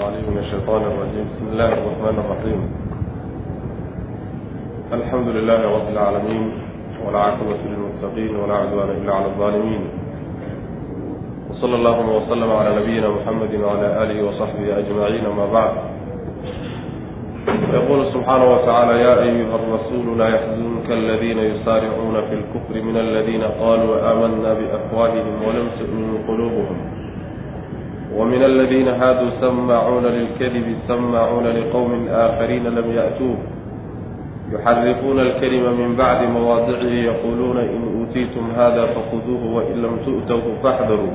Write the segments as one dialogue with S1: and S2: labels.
S1: العليم من الشيطان الرجيم بسم الله الرحمن الرحيم الحمد لله رب العالمين والعاقبة للمتقين ولا عدوان إلا على الظالمين وصلى اللهم وسلم على نبينا محمد وعلى آله وصحبه أجمعين أما بعد يقول سبحانه وتعالى يا أيها الرسول لا يحزنك الذين يسارعون في الكفر من الذين قالوا آمنا بأفواههم ولم تؤمن قلوبهم ومن الذين هادوا سماعون للكذب سماعون لقوم آخرين لم يأتوه يحرفون الكلم من بعد مواضعه يقولون إن أوتيتم هذا فخذوه وإن لم تؤتوه فاحذروا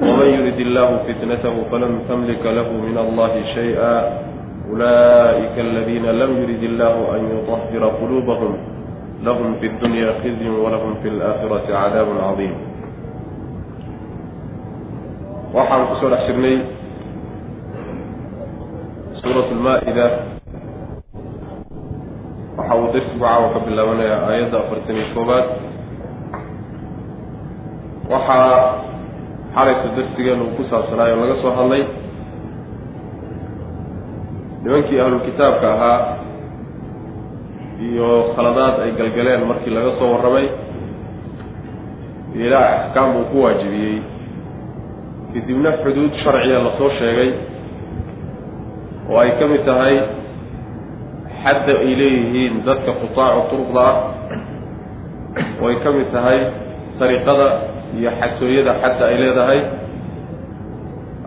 S1: ومن يرد الله فتنته فلن تملك له من الله شيئا أولئك الذين لم يرد الله أن يطهر قلوبهم لهم في الدنيا خزي ولهم في الآخرة عذاب عظيم waxaan ku soo dhex jirnay suurat lmaa-ida waxa uu darsigu caawa ka bilaabanayaa aayadda afartan iyo koobaad waxaa xalayta darsigeenu uu ku saabsanaayo laga soo hadlay. Nimankii ahlulkitaabka ahaa iyo khaladaad ay galgaleen markii laga soo warramay ilaa axkaam uu ku waajibiyey kadibna xuduud sharciga la soo sheegay oo ay ka mid tahay xadda ay leeyihiin dadka qutaacu turuqda ah oo ay ka mid tahay sariqada iyo xasooyada xadda ay leedahay.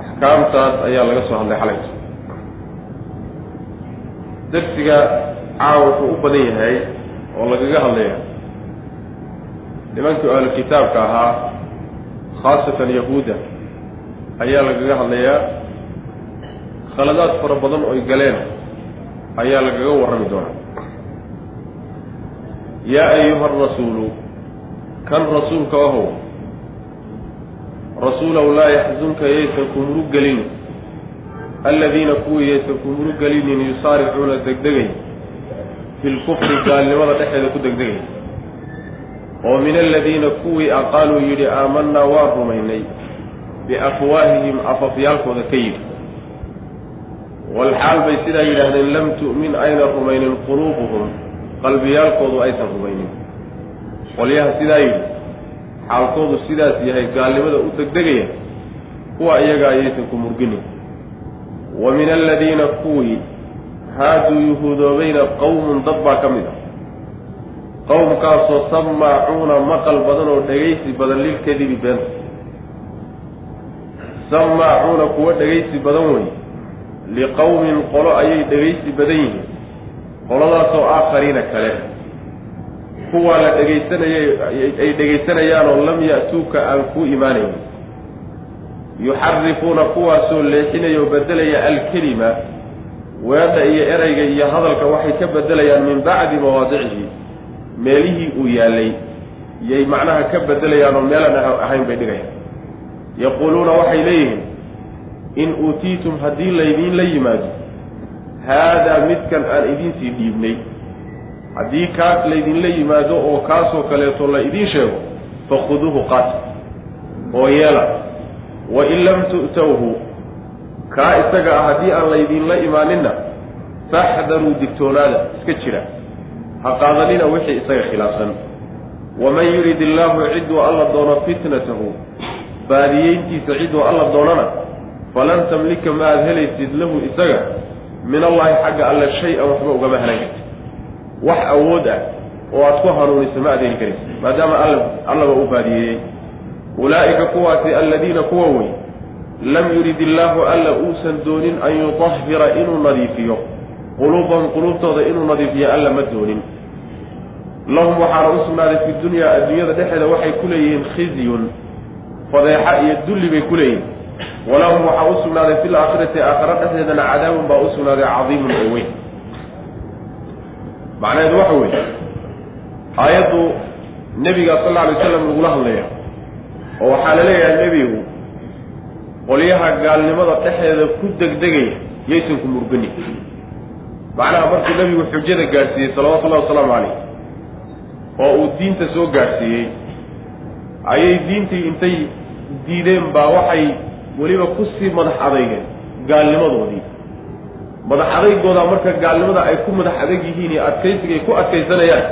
S1: Axkaamtaas ayaa laga soo hadlay xalayta darsiga caawa wuxuu u badan yahay oo lagaga hadlaya nimankii ahlu kitaabka ahaa khaasatan yahuudda ayaa lagaga hadlayaa. Khaladaad fara badan oo ay galeen ayaa lagaga warrami doonaa. Yaa ayuha arasuulu kan rasuulka ahow rasuulow laa yaxzunka yaysan ku murugelin aladiina kuwii yaysan ku murugelinin yusaaricuuna degdegay fi lkufri gaalnimada dhexeeda ku degdegay. Oo min aladiina kuwii aqaaluu yidhi aamanaa waan rumaynay biafwaahihim afafyaalkooda ka yidhi walxaal bay sidaa yidhaahdeen lam tu'min aynan rumaynin quluubuhum. Qalbiyaalkoodu aysan rumaynin. Qolyaha sidaa yidhi xaalkoodu sidaas yahay gaalnimada u degdegaya kuwa iyaga ayaysan ku murginin. Wa min aladiina kuwii haaduu yuhuudoobayna qowmun dad baa ka mid ah. Qowmkaasoo samaacuuna maqal badan oo dhegaysi badan lilkadibi beenta samaacuuna kuwa dhegaysi badan wey liqowmin qolo ayay dhegaysi badan yihiin. Qoladaasoo aakhariina kale. Kuwaa la dhegaysanayay ay dhegaysanayaan oo lam ya'tuuka aan kuu imaanayn. Yuxarifuuna kuwaasoo leexinaya oo beddelaya alkelima. Weedha iyo erayga iyo hadalka waxay ka beddelayaan min bacdi mawaadicihi. Meelihii uu yaallay yay macnaha ka beddelayaan oo meelaan ahayn bay dhigayaan yaquuluuna waxay leeyihiin in uutiitum haddii laydiin la yimaado haadaa midkan aan idiinsii dhiibnay. Haddii kaas laydinla yimaado oo kaasoo kaleeto la idiin sheego fakhuduuhu qaat oo yeela. Wa in lam tu'towhu kaa isaga ah haddii aan laydinla imaaninna faxdaruu digtoonaada iska jira. Ha qaadanina wixii isaga khilaafsan. Waman yurid illaahu cidduu alla doono fitnatahu baadiyeyntiisa ciduu alla doonana falan tamlika ma aad helaysid lahu isaga min allahi xagga alle shay-an waxba ugama helan karti wax awood ah oo aad ku hanuuniso ma aad heli karaysa maadaama alla allaba u baadiyeeyey ulaa'ika kuwaasi alladiina kuwa wey lam yurid illaahu alla uusan doonin an yutahhira inuu nadiifiyo. Quluubahum quluubtooda inuu nadiifiyo alla ma doonin. Lahum waxaana u sugnaaday fi dunyaa adduunyada dhexeeda waxay ku leeyihiin khizyun fadeexa iyo dulli bay ku leeyihiin walahum waxaa u sugnaaday fil aakhirati aakhira dhexdeedana cadaabun baa u sugnaaday cadiimun oo weyn. Macnaheedu waxa weeye aayaddu nebiga sal alla alay slam lagula hadlaya oo waxaa la leeyahay nebigu qolyaha gaalnimada dhexdeeda ku degdegaya yaysan ku murgani. Macnaha markuu nebigu xujada gaadhsiiyey salawatullahi wasalaamu calayh oo uu diinta soo gaadhsiiyey ayay diintii intay diideen baa waxay weliba ku sii madax adeygeen gaalnimadoodii. Madax adaygooda marka gaalnimada ay ku madax adag yihiin iyo adkaysiga ay ku adkaysanayaan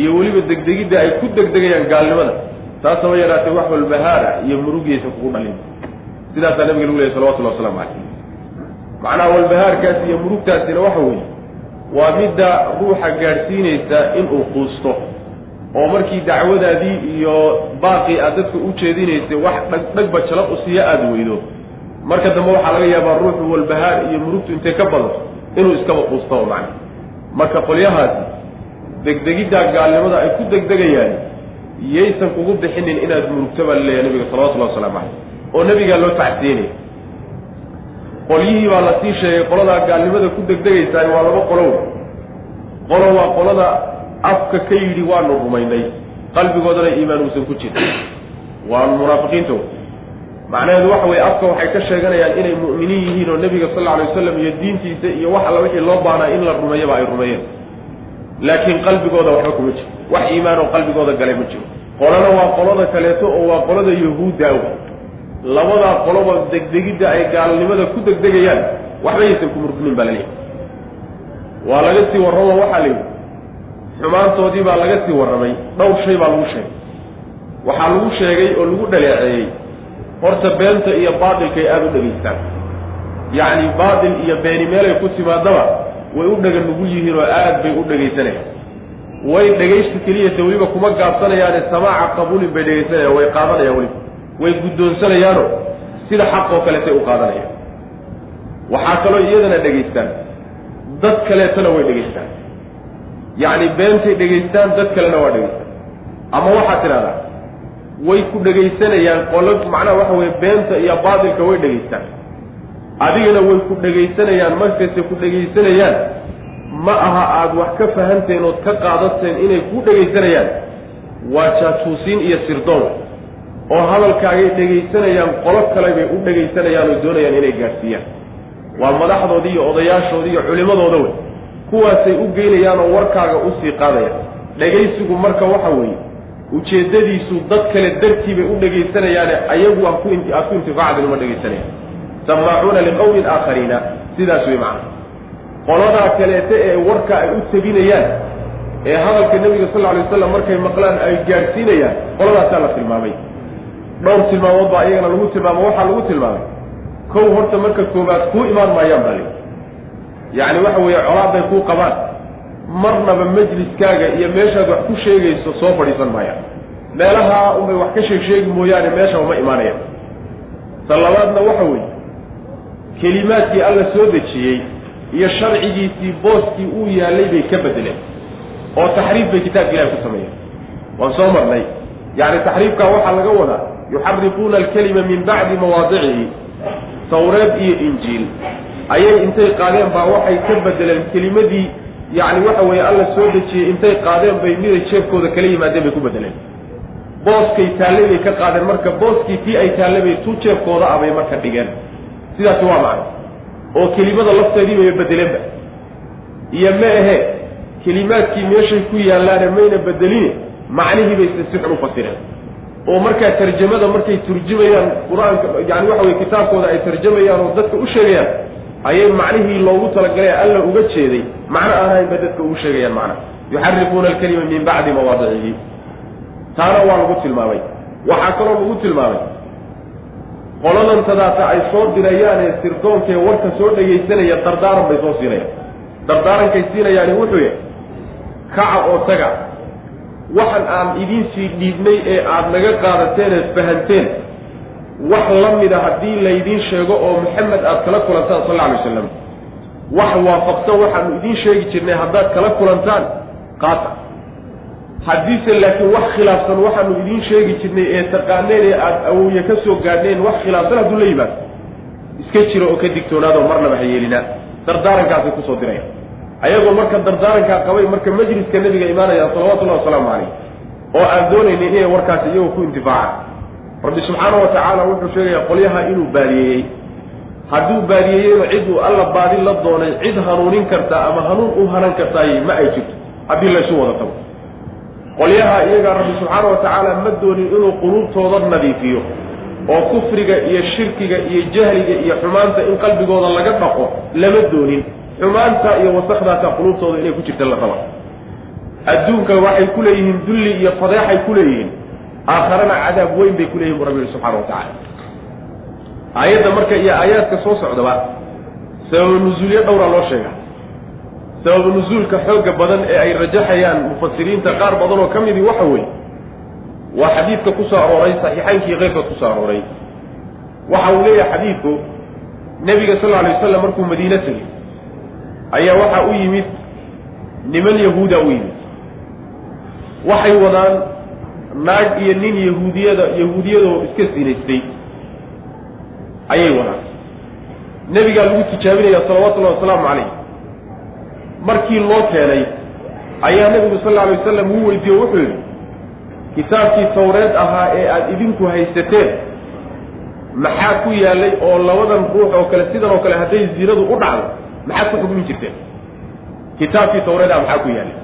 S1: iyo weliba degdegidda ay ku degdegayaan gaalnimada taasaba yaraatee wax walbahaara iyo murugiyaysa kugu dhalin. Sidaasaa nabiga lagu lehay salawatullhi waslamu calayh macnaha walbahaarkaas iyo murugtaasina waxa weeye waa midda ruuxa gaadhsiinaysa inuu quusto oo markii dacwadaadii iyo baaqii aad dadka u jeedinaysay wax dhag dhagba jalab u siiya aada weydo. Marka dambe waxaa laga yaabaa ruuxu walbahaar iyo murugtu intay ka badato inuu iskaba quustao macna marka qolyahaasi degdegiddaa gaalnimada ay ku degdegayaan yaysan kugu bixinin inaad murugto baa la leeyahay nabiga salawatullahi wasalaamu caleyh oo nebigaa loo tacsiinaya qolyihii baa la sii sheegay qoladaa gaalnimada ku degdegaysaa waa laba qolo wey qolo waa qolada afka ka yidhi waanu rumaynay. Qalbigoodana iimaan uusan ku jirin. Waa munaafiqiinta macnaheedu waxa weye afka waxay ka sheeganayaan inay mu'miniin yihiin oo nebiga sal alla alay waslam iyo diintiisa iyo wax alla wixii loo baahnaa in la rumeeyaba ay rumeeyeen. Laakiin qalbigooda waxba kuma jiro. Wax iimaan oo qalbigooda galay ma jiro. Qolana waa qolada kaleeto oo waa qolada yahuudda aw labadaa qoloba degdegidda ay gaalnimada ku degdegayaan waxba yaysan ku murginin baa laleeyahy waa laga sii warramo waxaa la yidhi xumaantoodii baa laga sii warramay dhowr shay baa lagu sheegay. Waxaa lagu sheegay oo lagu dhaleeceeyey horta beenta iyo baatilkay aada u dhegaystaan yacni baatil iyo beeni meelay ku timaadaba way u dhega nugul yihiin oo aad bay u dhegaysanayaan way dhegaysta keliyata weliba kuma gaabsanayaane samaaca qabuulin bay dhegaysanayaan way qaadanayaan weliba. Way guddoonsanayaano sida xaq oo kaleetay u qaadanayaan. Waxaa kaloo iyadana dhegaystaan dad kaleetana way dhegaystaan yacni beentay dhegaystaan dad kalena waa dhegaystaan ama waxaad tidhahdaa way ku dhegaysanayaan qolo macnaha waxa weye beenta iyo baatilka way dhegaystaan. Adigana way ku dhegaysanayaan markayse ku dhegaysanayaan ma aha aada wax ka fahanteen ood ka qaadateen inay ku dhegaysanayaan waa jaatuusiin iyo sirdoon oo hadalkaagay dhegaysanayaan qolo kale bay u dhegaysanayaan oo doonayaan inay gaadhsiiyaan waa madaxdoodii iyo odayaashoodii iyo culimadooda wey kuwaasay u geynayaan oo warkaaga u sii qaadayaan dhegaysigu marka waxa weeye ujeeddadiisu dad kale dartii bay u dhegaysanayaane ayagu aan ku ku intifaacdin uma dhegaysanayaan. Samaacuuna liqowmin aakhariina sidaas wey macana qoladaa kaleete ee warka ay u tebinayaan ee hadalka nebiga sal alay waslam markay maqlaan ay gaadhsiinayaan qoladaasaa la tilmaamay. Dhowr tilmaamood baa iyagana lagu tilmaamo waxaa lagu tilmaamay. Kow horta marka koobaad kuu imaan maayaan baa li yacni waxa weeye colaad bay kuu qabaan. Marnaba majliskaaga iyo meeshaad wax ku sheegayso soo fadhiisan maayaan meelahaa unbay wax ka sheeg sheegi mooyaane meeshaba ma imaanayaan ta labaadna waxa weeye kelimaadkii alla soo dejiyey iyo sharcigiisii booskii uu yaallay bay ka bedeleen. Oo taxriif bay kitaabka ilahi ku sameeyeen. Waan soo marnay. Yacni taxriifkaa waxaa laga wadaa yuxarifuuna alkelima min bacdi mawaadicihi tawreed iyo injiil ayay intay qaadeen baa waxay ka bedeleen kelimadii yacni waxa weeye alla soo dejiyey intay qaadeen bay miday jeebkooda kala yimaadeen bay ku bedeleen booskay taallay bay ka qaadeen marka booskii tii ay taallay bay tu jeebkooda ah marka dhigeen. Sidaasi waa macna oo kelimada lafteedii bay bedeleenba iyo ma ahe kelimaadkii meeshay ku yaallaane mayna bedelini macnihii bay si xun u fasireen. Oo markaa tarjamada markay turjumayaan qur'aanka yani waxa weye kitaabkooda ay tarjamayaan oo dadka u sheegayaan ayay macnihii loogu talagalay alla uga jeeday. Macno aan ahayn bay dadka ugu sheegayaan macna yuxarifuuna alkalima min bacdi mawaadicihi taana waa lagu tilmaamay. Waxaa kaloo lagu tilmaamay. Qoladan tadaata ay soo dirayaanee sirdoonkaee warka soo dhegaysanaya dardaaran bay soo siinayaan. Dardaarankay siinayaani wuxuu yahay kaca oo taga waxan aan idiinsii dhiibnay ee aada naga qaadateen eed fahanteen wax la mida haddii laydiin sheego oo maxamed aada kala kulantaan sal alla alay wasalam wax waafaqsan waxaanu idiin sheegi jirnay haddaad kala kulantaan qaata haddiise laakiin wax khilaafsan waxaanu idiin sheegi jirnay ee taqaaneen ee aada awowye ka soo gaadheen wax khilaafsan hadduu la yimaado. Iska jiro oo ka digtoonaado marnaba ha yeelinaa dardaarankaasay ku soo diraya. Ayagoo marka dardaarankaa qabay marka majliska nebiga imaanayaan salawatullahi wasalaamu calayh oo aan doonaynin inay warkaasi iyagoo ku intifaacaan rabbi subxaana wa tacaala wuxuu sheegayaa qolyaha inuu baadiyeeyey hadduu baadiyeeyeyba cid uu alla baadi la doonay cid hanuunin kartaa ama hanuun u hanan kartaay ma ay jirto. Haddii laysu wada tago. Qolyaha iyagaa rabbi subxaana wa tacaala ma doonin inuu quluubtooda nadiifiyo oo kufriga iyo shirkiga iyo jahliga iyo xumaanta in qalbigooda laga dhaqo lama doonin. Xumaanta iyo wasakdaasa quluubtooda inay ku jirta la raba. Adduunka waxay ku leeyihiin dulli iyo fadeexay ku leeyihiin aakharana cadaab weyn bay ku leeyihiin bu rabbi yihi subxana wa tacala aayadda marka iyo aayaadka soo socdaba sababa nusuulyo dhowra loo sheega sababa nusuulka xooga badan ee ay rajaxayaan mufasiriinta qaar badan oo ka midii waxa weeye waa xadiidka ku soo arooray saxiixaynkii keyrkood ku soo arooray. Waxa uu leeyahay xadiidku nebiga sal alay wasalam markuu madiine tegey ayaa waxaa u yimid niman yahuuda u yimid. Waxay wadaan naag iyo nin yahuudiyada yahuudiyadoo iska sinaystay. Ayay wadaan nebigaa lagu tijaabinaya salawatullahi wasalaamu calayh. Markii loo keenay ayaa nebigu sal alla alay wasalam uu weydiiye wuxuu yidhi kitaabkii tawreed ahaa ee aada idinku haysateen maxaa ku yaallay oo labadan ruux oo kale sidan oo kale hadday zinadu u dhacdo maxaad ku xugmin jirteen? Kitaabkii tawreed aha maxaa ku yaallay?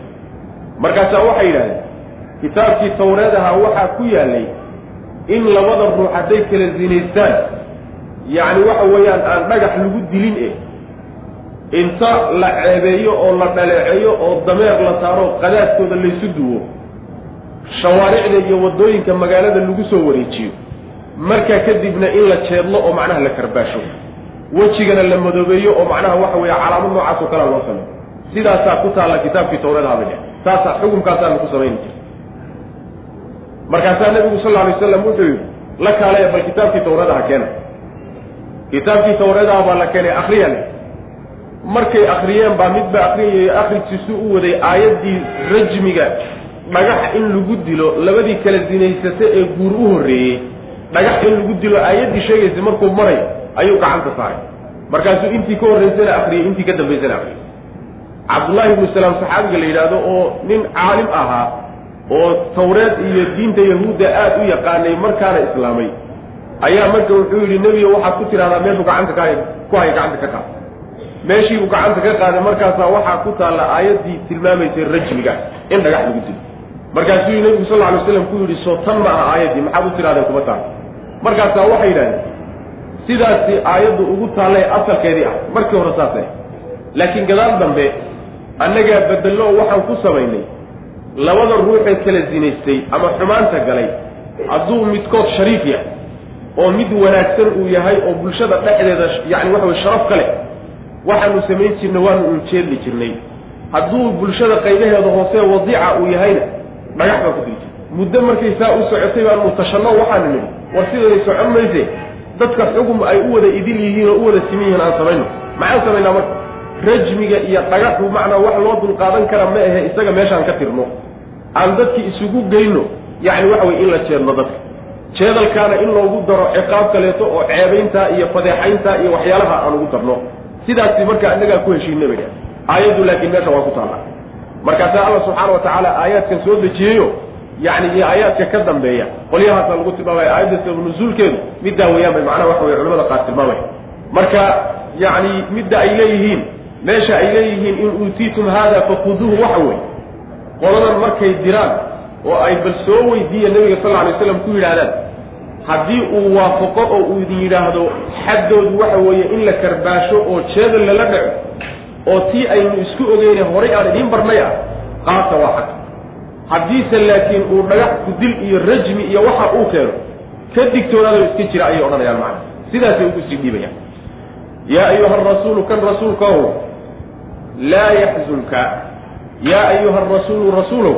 S1: Markaasaa waxay yidhahdeen kitaabkii tawreed ahaa waxaa ku yaallay in labada ruux hadday kala zinaystaan yacni waxa weeyaan aan dhagax lagu dilin e inta la ceebeeyo oo la dhaleeceeyo oo dameer la saaro qadaadkooda laysu duwo shawaaricda iyo waddooyinka magaalada lagu soo wareejiyo. Markaa kadibna in la jeedlo oo macnaha la karbaasho wejigana la madoobeeyo oo macnaha waxa weeye calaamad noocaas oo kalea loo sameyo sidaasaa ku taalla kitaabkii tawreed habile taasaa xukumkaasaanu ku samayni jir markaasaa nabigu sal alay waslam wuxuu yidhi la kaalaya bal kitaabkii tawreedaha keena kitaabkii tawreedaha baa la keenay akriyale markay akriyeen baa midba akriyay akrigiisu u waday aayaddii rajmiga. Dhagax in lagu dilo labadii kala zinaysata ee guur u horreeyey. Dhagax in lagu dilo aayaddii sheegaysa markuu maray ayuu gacanta saaray. Markaasuu intii ka horraysana akriyey intii ka dambaysana akriyey cabdullaahi ibnu salaam saxaabiga la yidhaahdo oo nin caalim ahaa oo tawreed iyo diinta yahuudda aada u yaqaanay markaana islaamay ayaa marka wuxuu yidhi nebiga waxaad ku tidhahdaa meeshuu gacanta ka ku haya gacanta ka qaad. Meeshiibuu gacanta ka qaaday markaasaa waxaa ku taalla aayaddii tilmaamaysay rajmiga in dhagax lagu dilo markaasuu nebigu sal alay slam ku yidhi soo tan ma aha aayaddii maxaad u tidhahdeen kuma taal. Markaasaa waxay yidhahdeen sidaasi aayaddu ugu taallay asalkeedii ah markii hore saasay. Laakiin gadaal dambe annagaa bedello waxaan ku samaynay labada ruuxee kala zinaystay ama xumaanta galay hadduu midkood shariif yahay oo mid wanaagsan uu yahay oo bulshada dhexdeeda yacni waxa weye sharaf ka leh waxaanu samayn jirnay waanu un jeedli jirnay. Hadduu bulshada qaybaheeda hoose wadiica uu yahayna dhagax baan ku diri jirnay muddo markay saa u socotay baan mutashanno waxaanu nidhi war sidaday socon mayse dadka xugum ay u wada idil yihiin oo u wada siman yihiin aan samayno. Maxaan samaynaa marka rajmiga iyo dhagaxu macnaa wax loo dulqaadan kara ma ahe isaga meeshaan ka tirno. Aan dadki isugu geyno yacni waxa weye in la jeedno dadka. Jeedalkaana in loogu daro ciqaab kaleeto oo ceebayntaa iyo fadeexayntaa iyo waxyaalaha aan ugu darno. Sidaasi marka innagaa ku heshiinay bay aayaddu laakiin meesha waa ku taalla. Markaasaa alla subxaana wa tacaala aayaadkan soo dejiyeyo yacni iyo aayaadka ka dambeeya qolyahaasaa lagu tilmaamaya aayadda sabab nusuulkeedu middaa weeyaan bay macnaha waxa weye culamada qaar tilmaamaya marka yacni midda ay leeyihiin meesha ay leeyihiin in uutiitum haada fakuduuhu waxa weeye qoladan markay diraan oo ay bal soo weydiiya nabiga sal alay slam ku yidhahdaan haddii uu waafaqo oo uu idin yidhaahdo xaddoodu waxa weeye in la karbaasho oo jeedal lala dhaco oo tii aynu isku ogeyne horay aan idiin barnay ah qaata waa xag haddiise laakiin uu dhagax kudil iyo rajmi iyo waxa uu keeno ka digtoonaado iska jira ayay odhanayaan macana sidaasay ugu sii dhiibayaan. Yaa ayuha arasuulu kan rasuulkaow laa yaxzunka yaa ayuha arasuulu rasuulow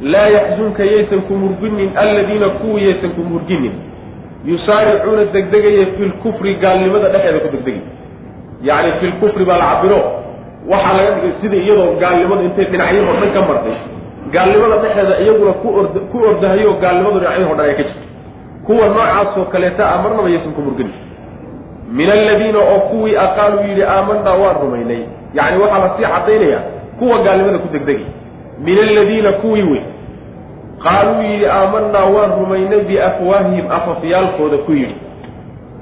S1: laa yaxzunka yaysan ku murginin alladiina kuwii yaysan ku murginin yusaaricuuna degdegaya fi lkufri gaalnimada dhexeeda ku degdegay yacni fi lkufri baa la cabiro waxaa laga dhigay sida iyadoo gaalnimadu intay dhinacyahoo dhan ka martay gaalnimada dhexeeda iyaguna ku ord ku ordahayo gaalnimadu dhinacyahoo dhan ay ka jirto kuwa noocaasoo kaleeta a marnaba yaysan ku murginin min aladiina oo kuwii aqaaluu yidhi aamanaa waan rumaynay yacni waxaa la sii caddaynaya kuwa gaalnimada ku degdegay min aladiina kuwii wey qaaluu yidhi aamanaa waan rumaynay biafwaahihim. Afafyaalkooda ku yidhi.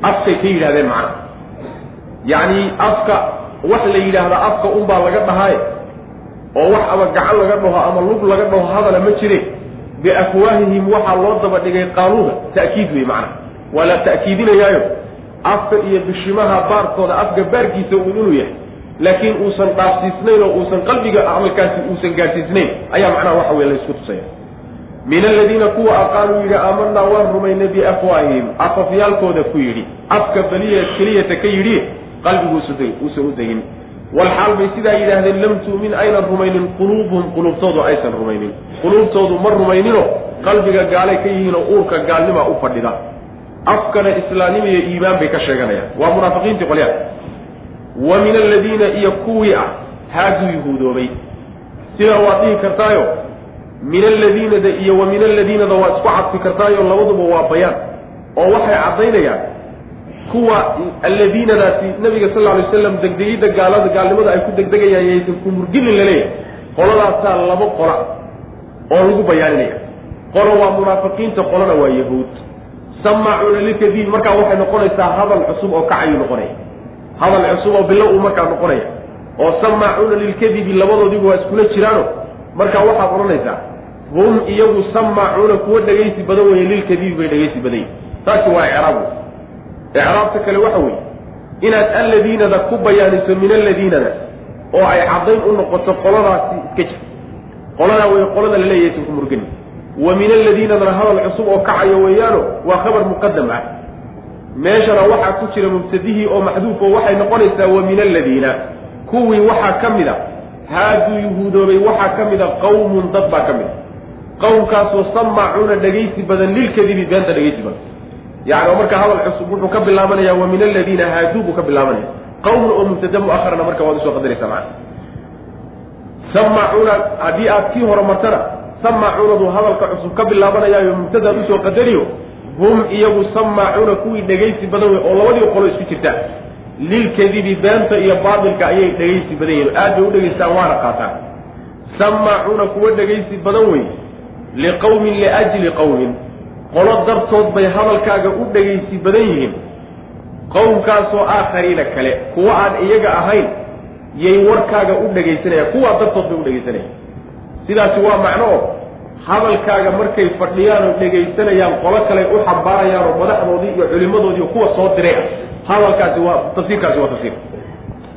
S1: Afkay ka yidhahdeen macna. Yacni afka wax la yidhaahdaa afka unbaa laga dhahaaye oo wax ama gacan laga dhaho ama lug laga dhaho hadala ma jire biafwaahihim waxaa loo daba dhigay qaaluuda ta'kiid wey macna. Waa la ta'kiidinayaayo. Afka iyo bishimaha baarkooda afka baarkiisa uun inuu yahay laakiin uusan dhaafsiisnayn oo uusan qalbiga camalkaasi uusan gaadhsiisnayn ayaa macnaha waxa weye la isku tusaya min aladiina kuwa aqaaluu yidhi aamanaa waan rumaynay biafwaahihim afafyaalkooda ku yidhi afka beliya keliyata ka yidhi qalbiguusan u degin. Walxaal bay sidaa yidhaahdeen lam tu'min aynan rumaynin. Quluubuhum quluubtoodu aysan rumaynin. Quluubtoodu ma rumaynino qalbiga gaalay ka yihiinoo uurka gaalnimaa u fadhida. Afkana islaamnimo iyo iimaan bay ka sheeganayaan. Waa munaafiqiintii qolyaha wa min aladiina iyo kuwii ah haaduu yuhuudoobay. Sidaa waad dhihi kartaayo min aladiinada iyo wa min aladiinada waa isku cadfi kartaayo labaduba waa bayaan oo waxay caddaynayaan kuwa alladiinadaasi nabiga sal alay waslam degdegidda gaalada gaalnimada ay ku degdegayaan yaysan ku murginin la leeyahay qoladaasaa laba qola oo lagu bayaaninaya qolo waa munaafiqiinta qolona waa yahuud. Samaacuuna lilkadiib markaa waxay noqonaysaa hadal cusub oo kacayu noqonaya hadal cusub oo bilo uu markaa noqonaya. oo samaacuuna lilkadibi labadoodiba waa iskula jiraano. markaa waxaad odhanaysaa hum iyagu samaacuuna kuwa dhegaysi badan weeye lilkadibi bay dhegaysi badan yihiin taasi waa icraabu icraabta kale waxa weeye inaad alladiinada ku bayaaniso min alladiinada oo ay caddayn u noqoto qoladaasi iska jir qoladaa wey qolada laleeyaysan ku murgani. Wa min alladiinadana hadal cusub oo kacayo weeyaano waa khabar muqadam ah meeshana waxaa ku jira mubtadihii oo maxduuf oo waxay noqonaysaa wa min alladiina kuwii waxaa ka mid a haaduu yuhuudoobay waxaa ka mid a qawmun dad baa ka mid a. Qowmkaasoo samaacuuna dhegaysi badan lilkadibi beenta dhegaysi badan. Yani marka hadal cusub wuxuu ka bilaabanaya wa min aladiina haaduu buu ka bilaabanaya qawmun oo mubtada muaharna marka waad u soo qadaraysa maa samacuuna haddii aad kii hore martana samacuunadu hadalka cusub ka bilaabanayaayo mubtadaad u soo qadariyo hum iyagu samaacuuna kuwii dhegaysi badan wey oo labadii qolo isku jirta. Lilkadibi beenta iyo baatilka ayay dhegaysi badan yihiin aad bay u dhegaystaan waana qaataan. Samaacuuna kuwa dhegaysi badan wey liqawmin liajli qawmin. Qolo dartood bay hadalkaaga u dhegaysi badan yihiin. Qowmkaasoo aakhariina kale kuwa aan iyaga ahayn yay warkaaga u dhegaysanayaan. Kuwaa dartood bay u dhegaysanayaan. Sidaasi waa macno oo hadalkaaga markay fadhiyaan oo dhegaysanayaan qolo kale u xambaarayaan oo madaxdoodii iyo culimadoodii kuwa soo diray. Ah hadalkaasi waa tafsiirkaasi waa tafsiir.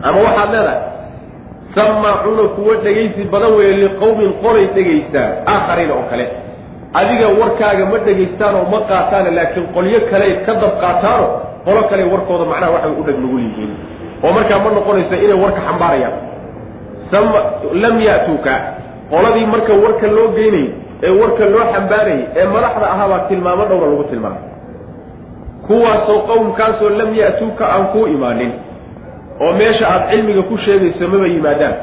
S1: Ama waxaad leedahay samaacuuna kuwa dhegaysi badan weeye liqowmin qolay dhegaystaan aakhariina oo kale. Adiga warkaaga ma dhegaystaan oo ma qaataane laakiin qolyo kale ka dab qaataano qolo kale warkooda macnaha waxay u dheg nugul yihiin. Oo markaa ma noqonaysa inay warka xambaarayaan. Sama lam ya'tuuka qoladii marka warka loo geynayay ee warka loo xambaarayay ee madaxda ahaabaa tilmaamo dhowra lagu tilmaamay. Kuwaasoo qowmkaasoo lam ya'tuuka aan kuu imaanin oo meesha aada cilmiga ku sheegayso maba yimaadaan.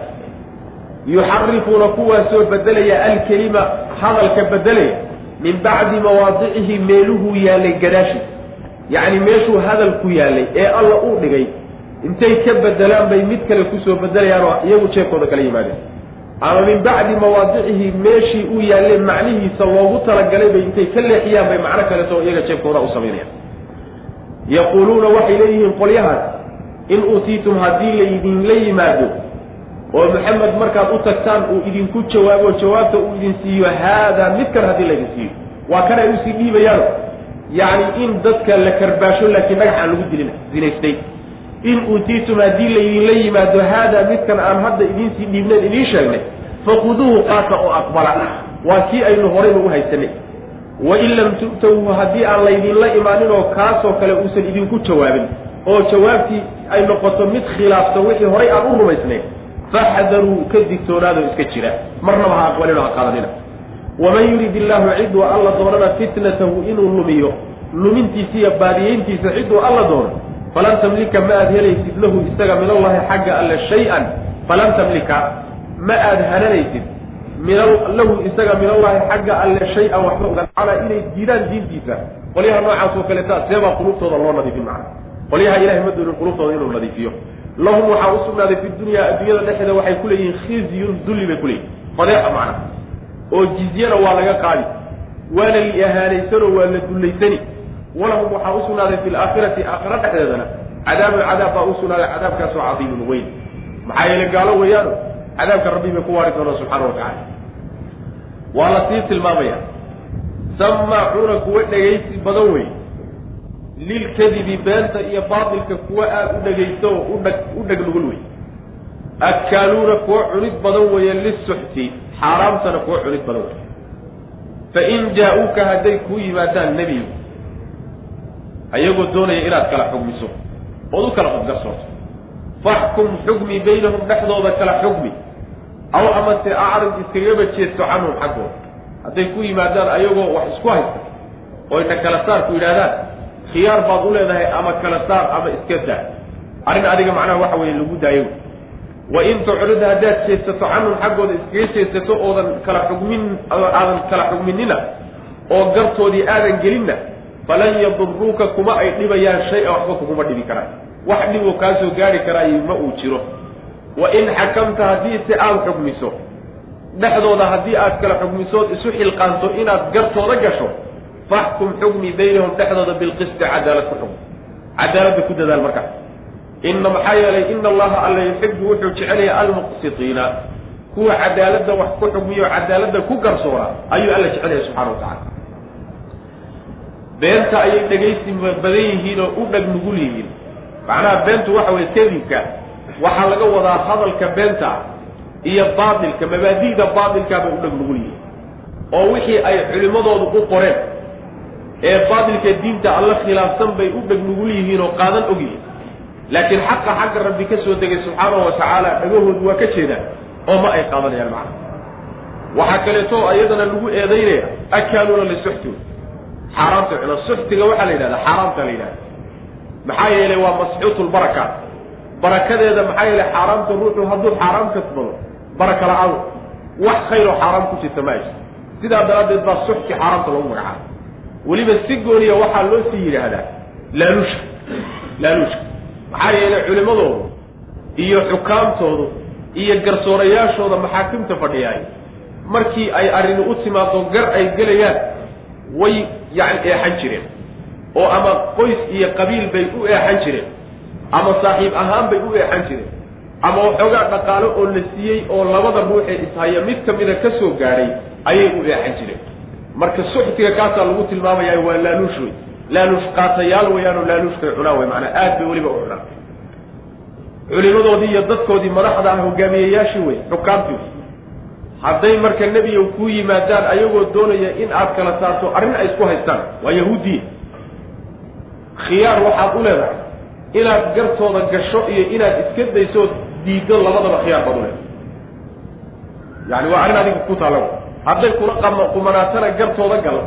S1: Yuxarifuuna kuwaasoo bedelaya alkelima hadalka bedelaya min bacdi mawaadicihi meeluhuu yaallay gadaashiis. Yacni meeshuu hadalku yaallay ee alla uu dhigay intay ka bedelaan bay mid kale ku soo bedelayaan oo iyagu jeebkooda kala yimaadeen ama min bacdi mawaadicihi meeshii uu yaallay macnihiisa loogu talagalay bay intay ka leexiyaan bay macno kaleto iyaga jeebkooda u samaynayaan yaquuluuna waxay leeyihiin qolyahaas in uutiitum haddii laydinla yimaado oo maxamed markaad u tagtaan uu idinku jawaabo jawaabta uu idin siiyo haadaa midkan haddii laydin siiyo. Waa kan ay u sii dhiibayaano yacni in dadka la karbaasho laakiin dhagax aan lagu dilin zinaystay in uutiitum haddii laydinla yimaado haadaa midkan aan hadda idiinsii dhiibnayn idiin sheegnay fakuduuhu qaata oo aqbala. Waa kii aynu horayba u haysanay. Wain lam tu'tawhu haddii aan laydinla imaanin oo kaasoo kale uusan idinku jawaabin oo jawaabtii ay noqoto mid khilaafsan wixii horay aan u rumaysnayn faxdaruu ka digtoonaado iska jira. Marnaba ha aqbalino ha qaadanina waman yurid illaahu ciduu alla doonana fitnatahu inuu lumiyo lumintiisa iyo baadiyeyntiisa ciduu alla doono falan tamlika ma aad helaysid lahu isaga min allahi xagga alle shay-an falan tamlika ma aad hananaysid min lahu isaga min allahi xagga alle shay-an waxba ogan calaa inay diidaan diintiisa. Qolyaha noocaas oo kaleeta seebaa qulubtooda loo nadiifin macna. Qolyaha ilahay ma doonin qulubtooda inuu nadiifiyo. Lahum waxaa u sugnaaday fi dunyaa adduunyada dhexeeda waxay ku leeyihiin khizyun dulli bay ku leeyihiin fadeexa macna. Oo jizyana waa laga qaadi. Waana li ahaanaysanoo waa la dullaysani walahum waxaa u sugnaaday fi laakhirati aakhira dhexdeedana. Cadaabun cadaab baa u sugnaaday cadaabkaasoo cadiimun weyn. Maxaa yeele gaalo weeyaano cadaabka rabbi bay ku waari doonaa subxaana wa tacala waa la sii tilmaamaya. Samaacuuna kuwa dhegaysi badan wey lilkadibi beenta iyo baatilka kuwa aada u dhegaysto oo udhag u dheg nugul wey akaaluuna kuwa cunid badan weeye lisuxti xaaraamtana kuwa cunid badan wey fain jaa-uuka hadday kuu yimaadaan nebigu ayagoo doonaya inaad kala xugmiso ood u kala qodgarsoorto faxkum xukmi baynahum dhexdooda kala xukmi aw amase acrid iskagaba jeesto canhum xaggooda. Hadday ku yimaadaan ayagoo wax isku haysta oo ina kala saar ku yidhahdaan khiyaar baad u leedahay ama kala saar ama iska daa. Arrin adiga macnaha waxa weeye lagu daayo. Wa in tucrid haddaad jeesato canhum xaggooda iskaga jeesato oodan kala xugmin aadan kala xugminina oo gartoodii aadan gelinna falan yaduruuka kuma ay dhibayaan shay-a waxba kuguma dhibi karaan wax dhiboo kaasoo gaari karaayo ma uu jiro wa in xakamta haddii si aada xugmiso dhexdooda haddii aad kala xugmisood isu xilqaanto inaad gartooda gasho faxkum xukmi baynahum dhexdooda bilqisti cadaalad ku xukm cadaaladda ku dadaal markaas ina maxaa yeelay ina allaha alla yuxibu wuxuu jecelaya almuqsitiina kuwa cadaaladda wax ku xugmiyo cadaaladda ku garsoora ayuu alla jecelaya subxana wa tacala beenta ayay dhegaysi badan yihiin oo u dhag nugul yihiin. Macnaha beentu waxa weye kadibka waxaa laga wadaa hadalka beenta iyo baatilka mabaadi'da baatilkaa bay u dhag nugul yihiin. Oo wixii ay culimmadoodu u qoreen ee baatilka diinta alla khilaafsan bay u dheg nugul yihiin oo qaadan og yihiin. Laakiin xaqa xagga rabbi ka soo degay subxaanahu wa tacaala dhagahoodu waa ka jeedaan oo ma ay qaadanayaan macna waxaa kaleeto iyadana lagu eedaynaya akaaluuna lisuxti xaaraamta cuna suxtiga waxaa la yidhahdaa xaaraamta la yidhahda. maxaa yeelay waa masxuutulbaraka barakadeeda maxaa yeelay xaaraamta ruuxu hadduu xaaraam kasbado baraka la'aan wax khayroo xaaraam ku jirta ma ayso sidaa daraaddeed baa suxti xaaraamta loogu magacaaba weliba si gooniya waxaa loo sii yidhaahdaa laaluushka laaluushka. maxaa yeelay culimadoodu iyo xukaamtoodu iyo garsoorayaashooda maxaakimta fadhiyaay markii ay arrini u timaado gar ay gelayaan way yacni eexan jireen. Oo ama qoys iyo qabiil bay u eexan jireen. Ama saaxiib ahaan bay u eexan jireen. Ama waxoogaa dhaqaalo oo la siiyey oo labada ruuxee ishaya mid kamida ka soo gaadhay ayay u eexan jireen. Marka suxtiga kaasaa lagu tilmaamaya waa laaluush wey laaluush qaatayaal weyaanoo laaluushkay cunaa wey maanaa aad bay weliba u cunaa culimadoodii iyo dadkoodii madaxda ah hogaamiyeyaashii wey xukaamtii hadday marka nebiga kuu yimaadaan ayagoo doonaya in aad kala saarto arrin ay isku haystaan. Waa yahuudiya khiyaar waxaad u leedahay. Inaad gartooda gasho iyo inaad iska dayso diiddo labadaba khiyaar baad u leedahay. Yani waa arrin adiga ku taalla hadday kula qama qumanaatana gartooda gal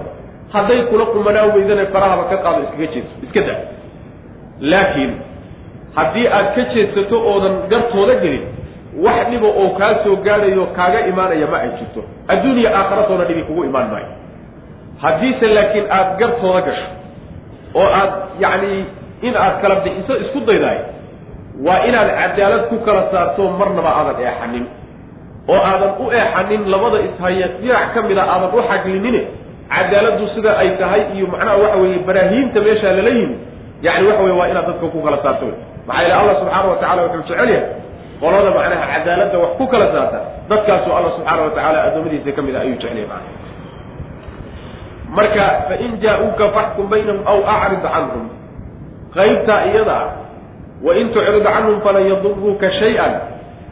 S1: hadday kula qumanaa weydana farahaba ka qaado iskaga jeedso iska da laakiin haddii aad ka jeedsato oodan gartooda gelin wax dhiba oo kaa soo gaadhayo kaaga imaanaya ma ay jirto. Adduuniya aakhiratoona dhibi kugu imaan maayo. Haddiise laakiin aad gartooda gasho oo aad yacni in aad kala bixiso isku daydaay waa inaad cadaalad ku kala saarto marnaba aadan eexanin. Oo aadan u eexanin labada ishaya dhinac ka mid a aadan u xaglinine cadaaladdu sida ay tahay iyo macnaha waxa weeye baraahiimta meeshaa lala yimi yani waxa weye waa inaad dadka ku kala saarto. Maxaa yeele allah subxaana wa tacala wuxuu jecel yahay qolada macnaha cadaaladda wax ku kala saarta dadkaasoo allah subxaana wa tacaala addoommadiisa ka mid a ayuu jecel yahay macana marka fain jaa-uuka faxkum baynahum aw acrid canhum qaybtaa iyada ah wain tucrid canhum falan yaduruuka shay-an.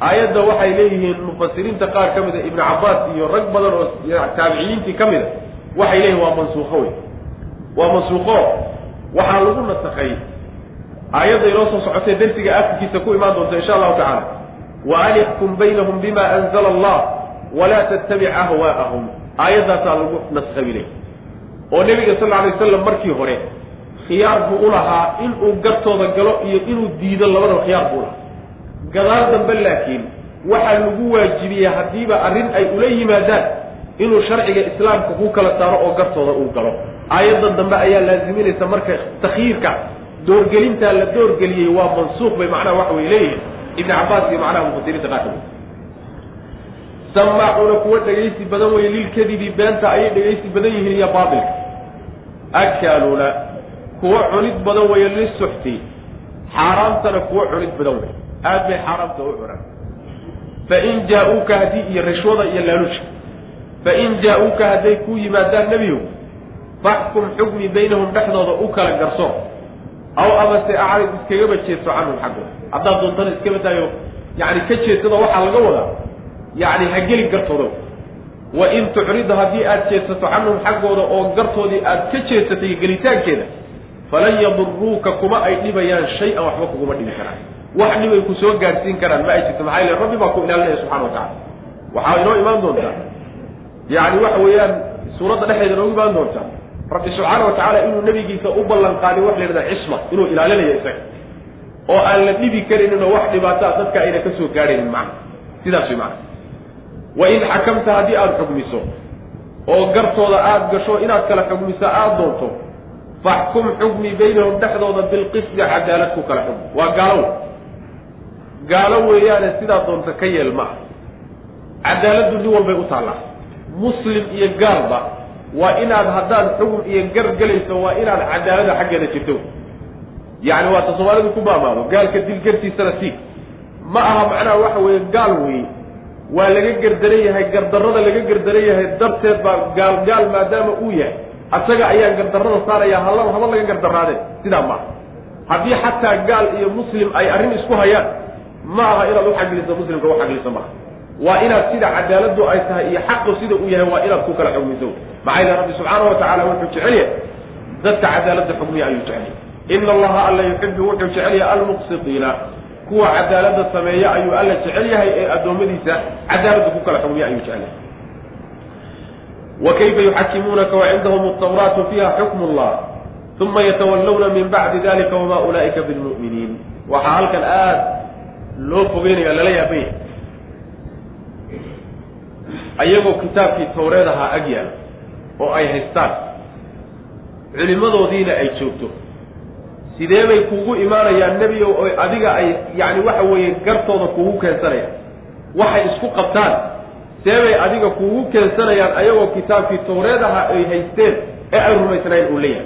S1: Aayadda waxay leeyihiin mufasiriinta qaar ka mida ibnu cabbaas iyo rag badan oo taabiciyiintii ka mida waxay leeyihiin waa mansuuqo wey waa mansuuqo waxaa lagu nasakay aayadda inoo soo socotay darsiga akhirkiisa ku imaan doonta insha allahu tacaala wa an baynahum bima anzala allah walaa tattabic ahwaa'ahum aayaddaasaa lagu naskhabilay oo nebiga sal alay wasalam markii hore khiyaar buu u lahaa inuu gartooda galo iyo inuu diido labadaba khiyaar buu lahaa. Gadaal dambe laakiin waxaa lagu waajibiyey haddiiba arrin ay ula yimaadaan inuu sharciga islaamka ku kala saaro oo gartooda uu galo. Aayadda dambe ayaa laaziminaysa marka takhyiirka doorgelintaa la doorgeliyey waa mansuuq bay macnaha waxa way leeyihiin ibni cabbaas iyo macnaha mufasiriinta qaarkood samaacuuna kuwa dhegaysi badan weye lilkadibi beenta ayay dhegaysi badan yihiin iyo baatilka. Akaaluuna kuwa cunid badan weeye lisuxti xaaraamtana kuwa cunid badan wey aad bay xaaraamta u cunaan. Fain jaa-uuka haddii iyo rishwada iyo laaluusha fain jaa-uuka hadday ku yimaadaan nebiyow faxkum xukmi baynahum dhexdooda u kala garso aw amase acrid iskagaba jeeso canhum xaggooda haddaad doontana iskaba daayo yani ka jeedsada waxaa laga wadaa yani ha geli gartooda wa in tucrida haddii aad jeedsato canhum xaggooda oo gartoodii aad ka jeedsatay gelitaankeeda falan yaduruuka kuma ay dhibayaan shay-an waxba kuguma dhibi karaan. Wax dhibay ku soo gaadhsiin karaan ma ay jirto maxaa yele rabbi baa ku ilaalinaya subxana wa tacala waxaa inoo imaan doontaa yani waxa weeyaan suuradda dhexdeeda inoogu imaan doontaa rabbi subxaana wa tacaala inuu nebigiisa u ballan qaadin wax la yidhahda cisma inuu ilaalinayo isaga. Oo aan la dhibi karaynin oo wax dhibaataa dadka ayna ka soo gaadhaynin macna. Sidaas way macna. Wa in xakamta haddii aada xugmiso oo gartooda aada gasho inaad kala xugmiso aada doonto faxkum xugmi baynahum dhexdooda bilqisdi cadaalad ku kala xugmi. Waa gaalow. Gaalo weeyaane sidaa doonta ka yeel ma ah cadaaladdu nin walbay u taallaa. Muslim iyo gaalba waa inaad haddaad xugum iyo gar gelayso waa inaad cadaalada xaggeeda jirto. Yacni waata soomaalidu ku maamaado gaalka dil gartiisana sii. Ma aha macnaha waxa weeye gaal weeye. Waa laga gardaran yahay gardarrada laga gardaran yahay darteed baa gaal gaal maadaama uu yahay. Asaga ayaan gardarrada saaraya halla haba laga gardaraadeen sidaa maaha haddii xataa gaal iyo muslim ay arrin isku hayaan ma aha inaad uxagiliso muslimka uxagiliso maaha waa inaad sida cadaaladdu ay tahay iyo xaqu sida uu yahay waa inaad ku kala xugmiso maxaa yidhaha rabbi subxaana wa tacala wuxuu jecel yahay dadka cadaaladda xugmiya ayuu jecel yahay. Ina allaha alla yuxibu wuxuu jecel yahay almuqsidiina. Kuwa cadaaladda sameeya ayuu alla jecel yahay ee addoommadiisa cadaaladda ku kala xugmiya ayuu jecel yahay. Wa kayfa yuxakimuunaka wacindahum altawraatu fiha xukmu llah uma yatawallawna min bacdi dalika wama ulaa'ika bilmu'miniin. Waxaa halkan aada loo fogeynaya lala yaabanya ayagoo kitaabkii tawreed ahaa ag yaalla oo ay haystaan. Culimmadoodiina ay joogto. Sidee bay kuugu imaanayaan nebi o adiga ay yacni waxa weeye gartooda kuugu keensanayaan? Waxay isku qabtaan. See bay adiga kuugu keensanayaan ayagoo kitaabkii tawreed ahaa ay haysteen ee ay rumaysnayn uu leeyahay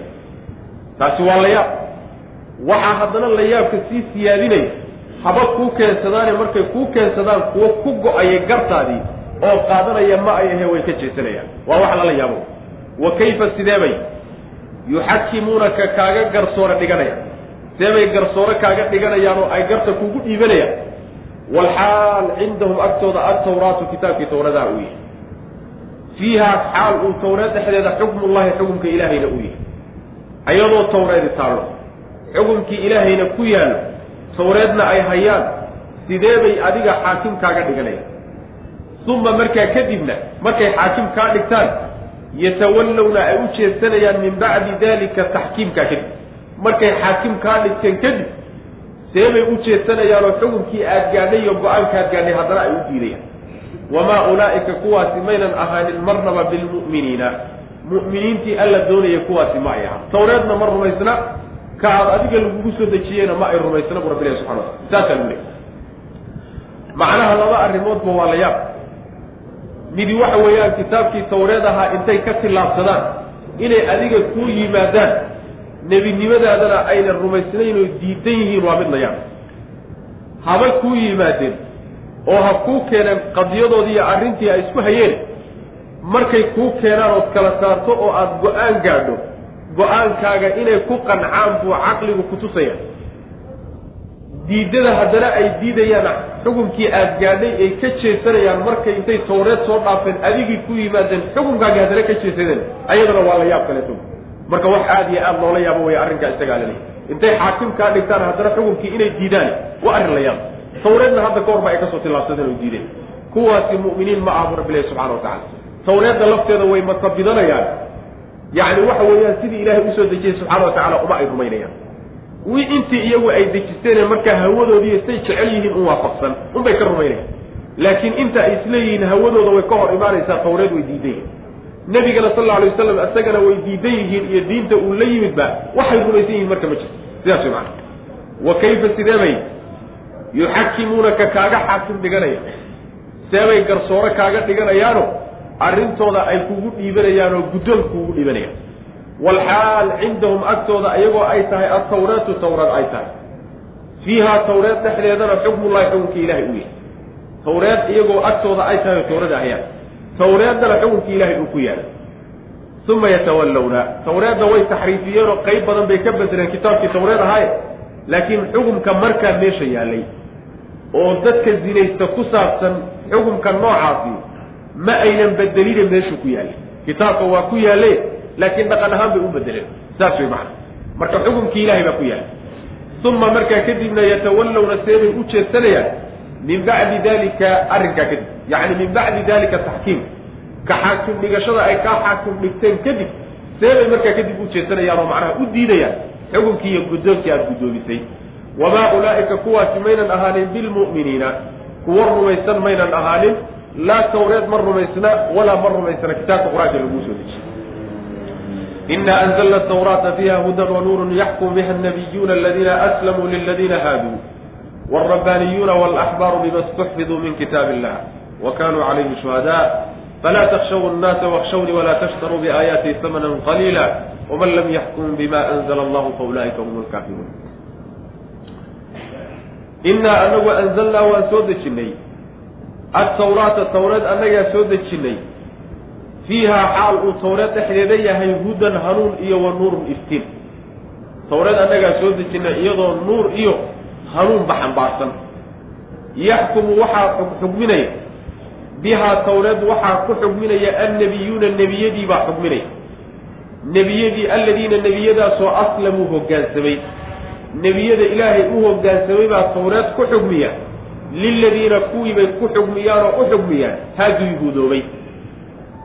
S1: taasi waa la yaab. Waxaa haddana la yaabka sii siyaadinaya haba kuu keensadaane markay kuu keensadaan kuwo ku go'aya gartaadii oo qaadanaya ma ay ahe way ka jeesanayaan. Waa wax lala yaabo. Wa kayfa sideebay? Yuxakimuunaka kaaga garsoore dhiganayaan. Seebay garsoore kaaga dhiganayaan oo ay garta kugu dhiibanayaan. Walxaal cindahum agtooda altawraatu kitaabkii tawradaha uu yahay. Fiihaa xaal uu tawreed dhexdeeda xukmullahi xukumka ilaahayna uu yahay. Ayadoo tawreedi taallo. Xukumkii ilaahayna ku yaallo. Tawreedna ay hayaan. Sidee bay adiga xaakim kaaga dhiganayaan uma markaa kadibna markay xaakim kaa dhigtaan yatawallawna ay u jeedsanayaan min bacdi dalika taxkiimkaa kadib. Markay xaakim kaa dhigteen kadib see bay u jeedsanayaan oo xukunkii aad gaadhay iyo go'aankaad gaadhay haddana ay u diidayaan. Wamaa ulaa'ika kuwaasi maynan ahaanin marnaba bilmu'miniina. Mu'miniintii alla doonaya kuwaasi ma ay ahaa tawreedna ma rumaysna ka aad adiga lagugu soo dejiyeyna ma ay rumaysna bu rabbi ilahi subxana wataala saasaa lagu leey macnaha laba arrimoodba waa la yaab midi waxa weeyaan kitaabkii tawreed ahaa intay ka tillaabsadaan inay adiga kuu yimaadaan. Nebinimadaadana ayna rumaysnayn oo diidan yihiin waa mid la yaab. Haba kuu yimaadeen oo ha kuu keeneen qadiyadoodii iyo arrintii ay isku hayeen markay kuu keenaan ood kala saarto oo aada go'aan gaadho go'aankaaga inay ku qancaan buu caqligu ku tusaya diidada haddana ay diidayaan xukunkii aada gaadhay ay ka jeesanayaan markay intay tawreed soo dhaafeen adigii ku yimaadeen xukunkaagi haddana ka jeesadeen ayadana waa la yaab kaleeto marka wax aada iyo aada loola yaabo way arrinkaa isagaa laleeyahy intay xaakim kaa dhigtaan haddana xukunkii inay diidaan waa arrin la yaab. Tawreedna hadda ka horba ay ka soo tillaabsadeen oo diideen. Kuwaasi mu'miniin ma aha bu rabbi ilahi subxana watacala tawreedda lafteeda way masabidanayaan yacni waxa weeyaan sidii ilaahay u soo dejiyey subxana wa tacala uma ay rumaynayaan wi intii iyagu ay dejisteene markaa hawadoodiiyo say jecel yihiin un waafaqsan unbay ka rumaynayaan. Laakiin inta ay isleeyihiin hawadooda way ka hor imaanaysaa tawreed way diidan yihiin nebigana sal alla alay wasalam isagana way diidan yihiin iyo diinta uu la yimidba waxay rumaysan yihiin marka ma jirto. Sidaas way macana wa kayfa sideebay yuxakimuunaka kaaga xaakim dhiganaya. Seebay garsoore kaaga dhiganayaano arrintooda ay kugu dhiibanayaan oo guddoonka kugu dhiibanayaan walxaal cindahum agtooda iyagoo ay tahay altawreetu tawreed ay tahay fiihaa tawreed dhexdeedana xukmullahi xukunka ilaahay uu yahay tawreed iyagoo agtooda ay tahay tawrada hayaan tawreeddana xukunka ilaahay uu ku yaalla uma yatawallawna tawreedna way taxriifiyeen oo qayb badan bay ka bedeleen kitaabkii tawreed ahaaye laakiin xukumka markaa meesha yaallay oo dadka zinaysta ku saabsan xukumka noocaasi ma aynan bedeline meeshu ku yaallay kitaabka waa ku yaalle laakiin dhaqan ahaan bay u bedeleen saas way macana marka xukumkii ilahay baa ku yaallay uma markaa kadibna yatawallawna seebay u jeedsanayaan min bacdi dalika arrinkaa kadib. Yacni min bacdi dalika taxkiim. Ka xaakim dhigashada ay kaa xaakim dhigteen kadib seebay markaa kadib u jeedsanayaan oo macnaha u diidayaan xukunkii iyo guddoonkii aada guddoomisay wamaa ulaa'ika kuwaasi maynan ahaanin bilmu'miniina kuwa rumaysan maynan ahaanin. Laa tawreed ma rumaysna walaa ma rumaysna. Kitaabka qur'aanka laguu soo dejiyey ina anzlna tawraata fiiha hudan wanuurun yaxkum biha annabiyuuna aladiina aslamuu liladiina haaduu wاlrabbaaniyuuna wاlaxbaaru bima اstuxfiduu min kitaab illah wa kanuu calayhi shuhadaa falaa takshaw nnaasa wakshawnii walaa tashtaruu biaayaati hamanan qaliila waman lam yaxkum bima anzla allahu faulaa'ika hum lkaafiruun innaa anagu anzalnaa waan soo dejinnay atawraata tawreed annagaa soo dejinnay fiihaa xaal uu tawreed dhexdeeda yahay hudan hanuun iyo wa nuurun iftiin. Tawreed annagaa soo dejinnay iyadoo nuur iyo hanuunba xambaarsan. Yaxkumu waxaa xugminaya. Bihaa tawreed waxaa ku xugminaya annabiyuuna nebiyadii baa xugminaya. Nebiyadii alladiina nebiyadaasoo aslamuu hoggaansamay nebiyada ilaahay u hoggaansamay baa tawreed ku xugmiya. Liladiina kuwii bay ku xugmiyaan oo u xugmiyaan haaduu yuhuudoobay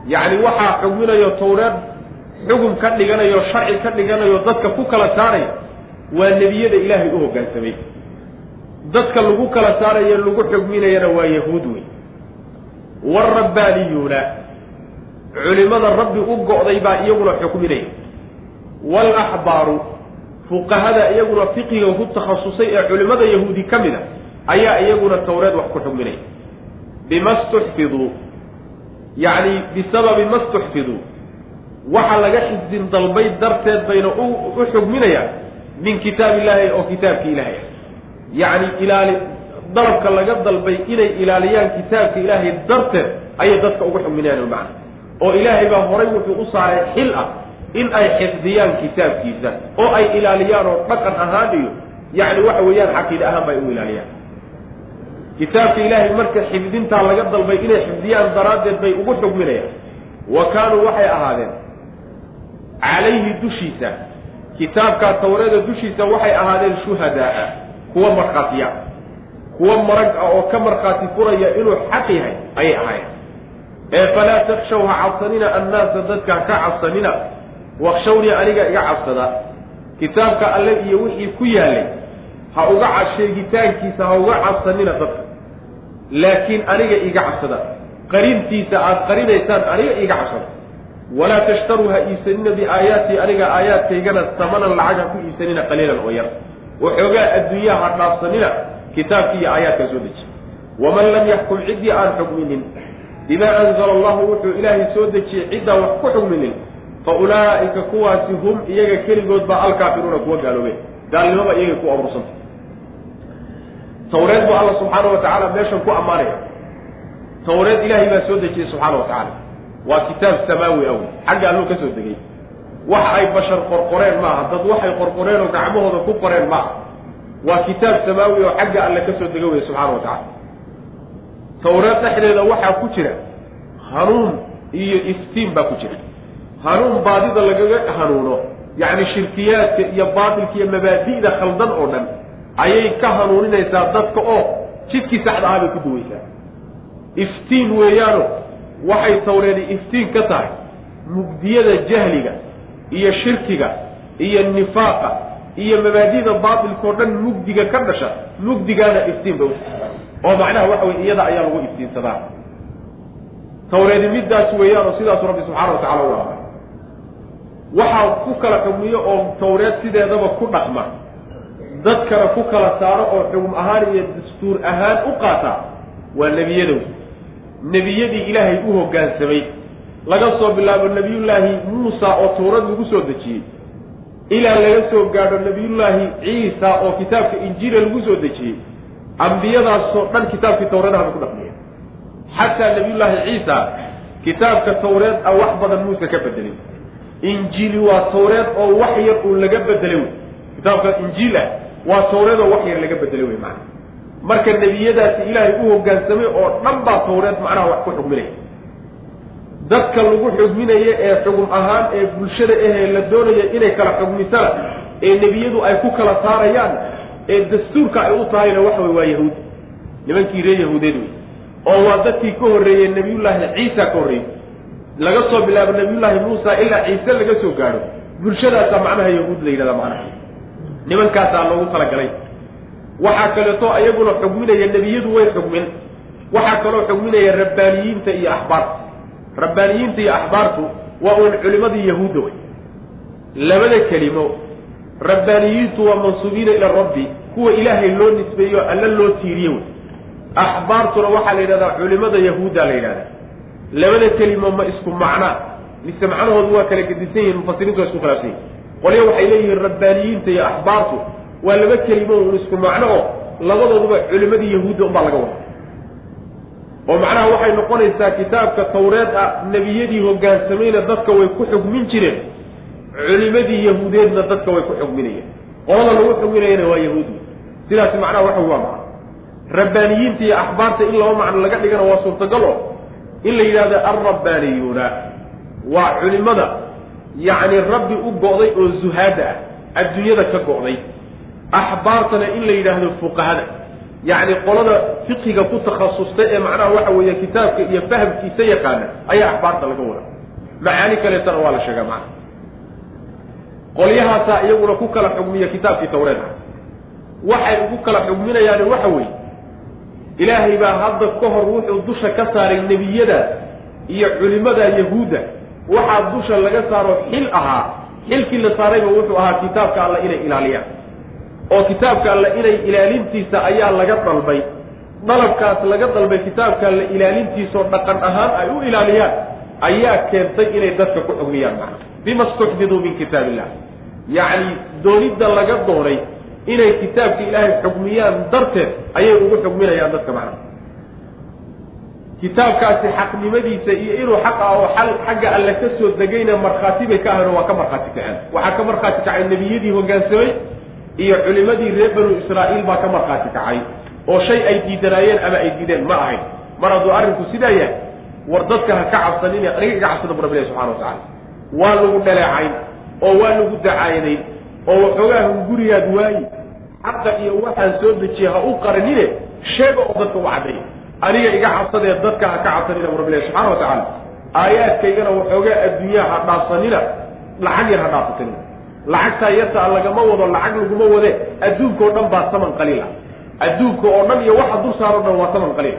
S1: yacni waxaa xugminayo tawreed xugum ka dhiganayo sharci ka dhiganayo dadka ku kala saaraya waa nebiyada ilaahay u hoggaansamay dadka lagu kala saarayo lagu xugminayana waa yahuud wey waalrabbaaniyuuna culimada rabbi u go'day baa iyaguna xukminaya waalaxbaaru fuqahada iyaguna fiqiga ku takhasusay ee culimada yahuudi ka mid a ayaa iyaguna tawreed wax ku xukminaya bima stuxfiduu yacni bisababi ma stuxfiduu waxa laga xifdin dalbay darteed bayna u xugminayaan min kitaab illaahi oo kitaabki ilaahay ah yacni ilaali dalabka laga dalbay inay ilaaliyaan kitaabka ilaahay darteed ayay dadka ugu xugminayaan macna. Oo ilaahay baa horay wuxuu u saaray xil ah in ay xifdiyaan kitaabkiisa oo ay ilaaliyaan oo dhaqan ahaan iyo yacni waxa weeyaan caqiide ahaan bay u ilaaliyaan kitaabka ilaahay marka xifdintaa laga dalbay inay xifdiyaan daraaddeed bay ugu xugminayaan. Wa kaanuu waxay ahaadeen calayhi dushiisa. Kitaabkaa tawreeda dushiisa waxay ahaadeen shuhadaa kuwa markhaatiya. Kuwa marag ah oo ka markhaati furaya inuu xaq yahay ayay ahaayeen. Ee falaa takshaw ha cabsanina annaasa dadka ka cabsanina. Wakshawnii aniga iga cabsada. Kitaabka alle iyo wixii ku yaalay ha uga sheegitaankiisa ha uga cabsanina dadka laakiin aniga iga cabsada. Qarintiisa aada qarinaysaan aniga iga cabsada. Walaa tashtaruu ha iibsanina biaayaatii aniga aayaadkaygana samanan lacag ha ku iibsanina qaliilan oo yar. Waxoogaa adduunyaha ha dhaafsanina kitaabkii iyo aayaadkaa soo deji. Waman lam yaxkum ciddii aan xugminin bimaa anzala allahu wuxuu ilaahay soo dejiyey ciddaan wax ku xugminin fa ulaa'ika kuwaasi hum iyaga keligood baa alkaafiruuna kuwa gaaloobeen. Gaalnimoba iyagay ku abuursanta tawreed buu alla subxaana wa tacaala meeshan ku ammaanaya. Tawreed ilaahay baa soo dejiyey subxaana wa tacaala waa kitaab samaawi aw xagga alluu ka soo degay. Wax ay bashar qorqoreen maaha dad waxay qorqoreen oo gacmahooda ku qoreen maaha waa kitaab samaawi oo xagga alle ka soo dega weye subxaana wa tacala tawreed dhexdeeda waxaa ku jira hanuun iyo iftiin baa ku jira. Hanuun baadida lagaga hanuuno. Yacni shirkiyaadka iyo baatilka iyo mabaadi'da khaldan oo dhan ayay ka hanuuninaysaa dadka oo jidkii saxda ahaa bay ku duwaysaa. Iftiin weeyaano waxay tawreedi iftiin ka tahay mugdiyada jahliga iyo shirkiga iyo nifaaqa iyo mabaadida baatilkao dhan mugdiga ka dhasha mugdigaana iftiin ba oo macnaha waxa weye iyada ayaa lagu iftiinsadaa. Tawreedi middaas weeyaan oo sidaasu rabbi subxaana wa tacala u ahaa waxaa ku kala xugmiyo oo tawreed sideedaba ku dhaqma dadkana ku kala saaro oo xugum ahaan iyo dastuur ahaan u qaata waa nebiyadow nebiyadii ilaahay u hoggaansamay laga soo bilaabo nebiyullaahi muusa oo tawrad lagu soo dejiyey. Ilaa laga soo gaadho nebiyullaahi ciisa oo kitaabka injiila lagu soo dejiyey. Ambiyadaasoo dhan kitaabkii tawreedaha bay ku dhaqmiya xataa nebiyullaahi ciisa kitaabka tawreed a wax badan muuse ka bedelin injiili waa tawreed oo wax yar uu laga bedelay kitaabka injiil ah waa tawreed oo wax yar laga bedelay wey macana marka nebiyadaasi ilaahay u hoggaansamay oo dhan baa tawreed macnaha wax ku xugminaya dadka lagu xugminayo ee xugum ahaan ee bulshada ahee la doonaya inay kala xugmisana ee nebiyadu ay ku kala saarayaan ee dastuurka ay u tahayna waxa wey waa yahuud. Nimankii ree yahuudeed wey oo waa dadkii ka horreeyey nebiyullaahi ciisa ka horreeyey laga soo bilaabo nebiyullaahi muusa ilaa ciise laga soo gaadho. Bulshadaasaa macnaha yahuud la yidhahdaa macnaha nimankaasaa loogu talagalay. Waxaa kaleeto ayaguna xugminaya nebiyadu way xugmin waxaa kaloo xugminaya rabbaaniyiinta iyo axbaarta rabbaaniyiinta iyo axbaartu waa uun culimadii yahuudda wey labada kelimo rabbaaniyiintu waa mansuubiina ila rabbi kuwa ilaahay loo nisbeeyo alla loo tiiriye wey axbaartuna waxaa la yidhahdaa culimada yahuudda la yidhahdaa. Labada kelimo ma isku macnaa mise macnahoodu waa kala gedisan yihiin mufasiriintu waa isku khilaafsan yihiin qolyo waxay leeyihiin rabbaaniyiinta iyo axbaartu waa laba kelimo un isku macno oo labadooduba culimadii yahuudda unbaa laga wada oo macnaha waxay noqonaysaa kitaabka tawreed ah nebiyadii hogaansamayna dadka way ku xugmin jireen. Culimadii yahuudeedna dadka way ku xugminayeen. Qolada lagu xugminayana waa yahuudi. Sidaasi macnaha waxa waa macno rabbaaniyiinta iyo axbaarta in laba macno laga dhigana waa suurtagal oo in la yidhahdo alrabbaaniyuuna waa culimada yacni rabbi u go'day oo zuhaada ah. Adduunyada ka go'day. Axbaartana in la yidhaahdo fuqahada. Yacni qolada fiqiga ku takhasustay ee macnaha waxa weeye kitaabka iyo fahamkiisa yaqaana ayaa axbaarta laga wada macaani kaleetana waa la sheegaa macna. Qolyahaasaa iyaguna ku kala xugmiya kitaabkii tawreed. Ah waxay ugu kala xugminayaani waxa weeye ilaahay baa hadda ka hor wuxuu dusha ka saaray nebiyada iyo culimada yahuudda waxaa dusha laga saaro xil ahaa. Xilkii la saarayba wuxuu ahaa kitaabka alla inay ilaaliyaan oo kitaabka alle inay ilaalintiisa ayaa laga dalbay. Dalabkaas laga dalbay kitaabka alle ilaalintiisaoo dhaqan ahaan ay u ilaaliyaan ayaa keentay inay dadka ku xugmiyaan macna bima stuxdiduu min kitaab illah yacni doonidda laga doonay inay kitaabka ilaahay xugmiyaan darteed ayay ugu xugminayaan dadka macna kitaabkaasi xaqnimadiisa iyo inuu xaq ah oo xagga alle ka soo degayna markhaati bay ka ahayn oo waa ka markhaati kaceen. Waxaa ka markhaati kacay nebiyadii hoggaansamay iyo culimadii reer banu israa'iil baa ka markhaati kacay. Oo shay ay diidanaayeen ama ay diideen ma ahayn. Mar hadduu arrinku sidaa yahay war dadka ha ka cabsanine aniga iga cabsada bu rabbilahi subxana watacala waa lagu dhaleecayn oo waa lagu dacaayadayn oo waxoogaa hunguriyaad waayi xaqa iyo waxaan soo dejiye ha u qaranine sheega oo dadka u caddeeya aniga iga cabsadee dadka ha ka cabsanina bu rabbilahi subxana watacaala aayaadkaygana waxoogaa adduunyaha ha dhaafsanina lacag yar ha dhaafasanina lacagtaa yartaa lagama wado lacag laguma wade adduunka oo dhan baa saman qaliil ah adduunka oo dhan iyo waxa dul saaro dhan waa saman qaliil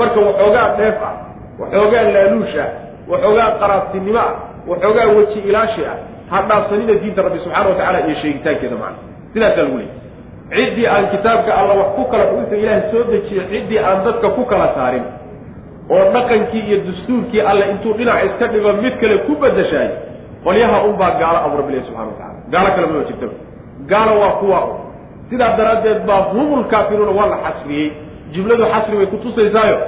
S1: marka waxoogaa dheef ah waxoogaa laaluush ah waxoogaa qaraabtinimo ah waxoogaa weji ilaashi ah ha dhaafsanina diinta rabbi subxana wa tacala iyo sheegitaankeeda macana sidaasaa lagu leeyay ciddii aan kitaabka alla wax ku kala xugunta ilaahay soo dejiyo ciddii aan dadka ku kala saarin. Oo dhaqankii iyo dastuurkii alle intuu dhinac iska dhigo mid kale ku bedeshaay qolyaha unbaa gaalo abu rabbilahi subxana wa tacala gaalo kale mama jirtaba gaalo waa kuwa sidaa daraaddeed baa humul kaafiruuna waa la xasriyey. Jumladu xasri bay kutusaysaayo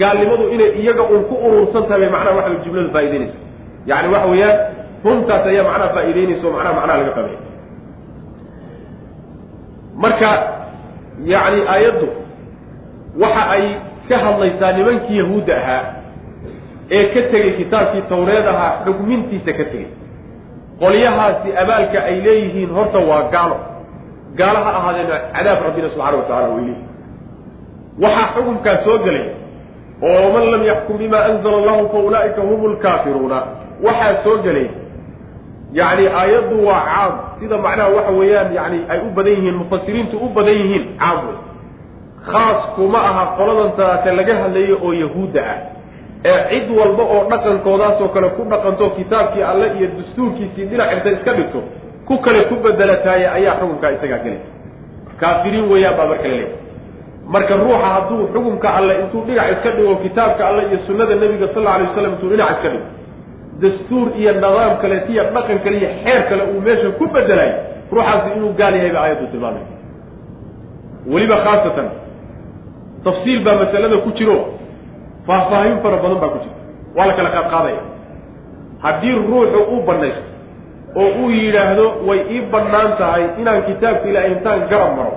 S1: gaalnimadu inay iyaga uun ku urursan tahay bay macnaha waxa jumladu faa'idaynaysa yacni waxa weeyaan humtaas ayaa macnaha faa'idaynaysa oo macnaha macnaha laga qabay marka yacni aayaddu waxa ay ka hadlaysaa nimankii yahuudda ahaa ee ka tegey kitaabkii tawreed ahaa xugmintiisa ka tegey qolyahaasi abaalka ay leeyihiin horta waa gaalo. Gaalo ha ahaadeena cadaab rabbina subxana wa tacala way leeyihiin waxaa xukunkaa soo gelay oo man lam yaxkum bima anzala allahu fa ulaa'ika hum lkaafiruuna waxaa soo gelay yacni aayaddu waa caam. Sida macnaha waxa weeyaan yani ay u badan yihiin mufasiriintu u badan yihiin caam wey khaas kuma aha qoladan talaate laga hadlayo oo yahuudda ah. Ee cid walba oo dhaqankoodaasoo kale ku dhaqanto kitaabkii alle iyo dastuurkiisii dhinac inta iska dhigto ku kale ku bedelataaye ayaa xukunkaa isagaa gelay kaafiriin weeyaan baa marka la marka ruuxa hadduu xukunka alle intuu dhinac iska dhigo kitaabka alle iyo sunnada nebiga sal alla alay waslam intuu dhinac iska dhigo dastuur iyo nidaam kaleet iyo dhaqan kale iyo xeer kale uu meesha ku bedelayo ruuxaasi inuu gaal yahay ba aayaddu tilmaamay. Weliba khaasatan tafsiil baa masalada ku jiro faahfaahin fara badan baa ku jirta waa la kala qaadqaadaya. Haddii ruuxu u banaysto oo uu yidhaahdo way ii bannaan tahay inaan kitaabka ilaahay intaan garab maro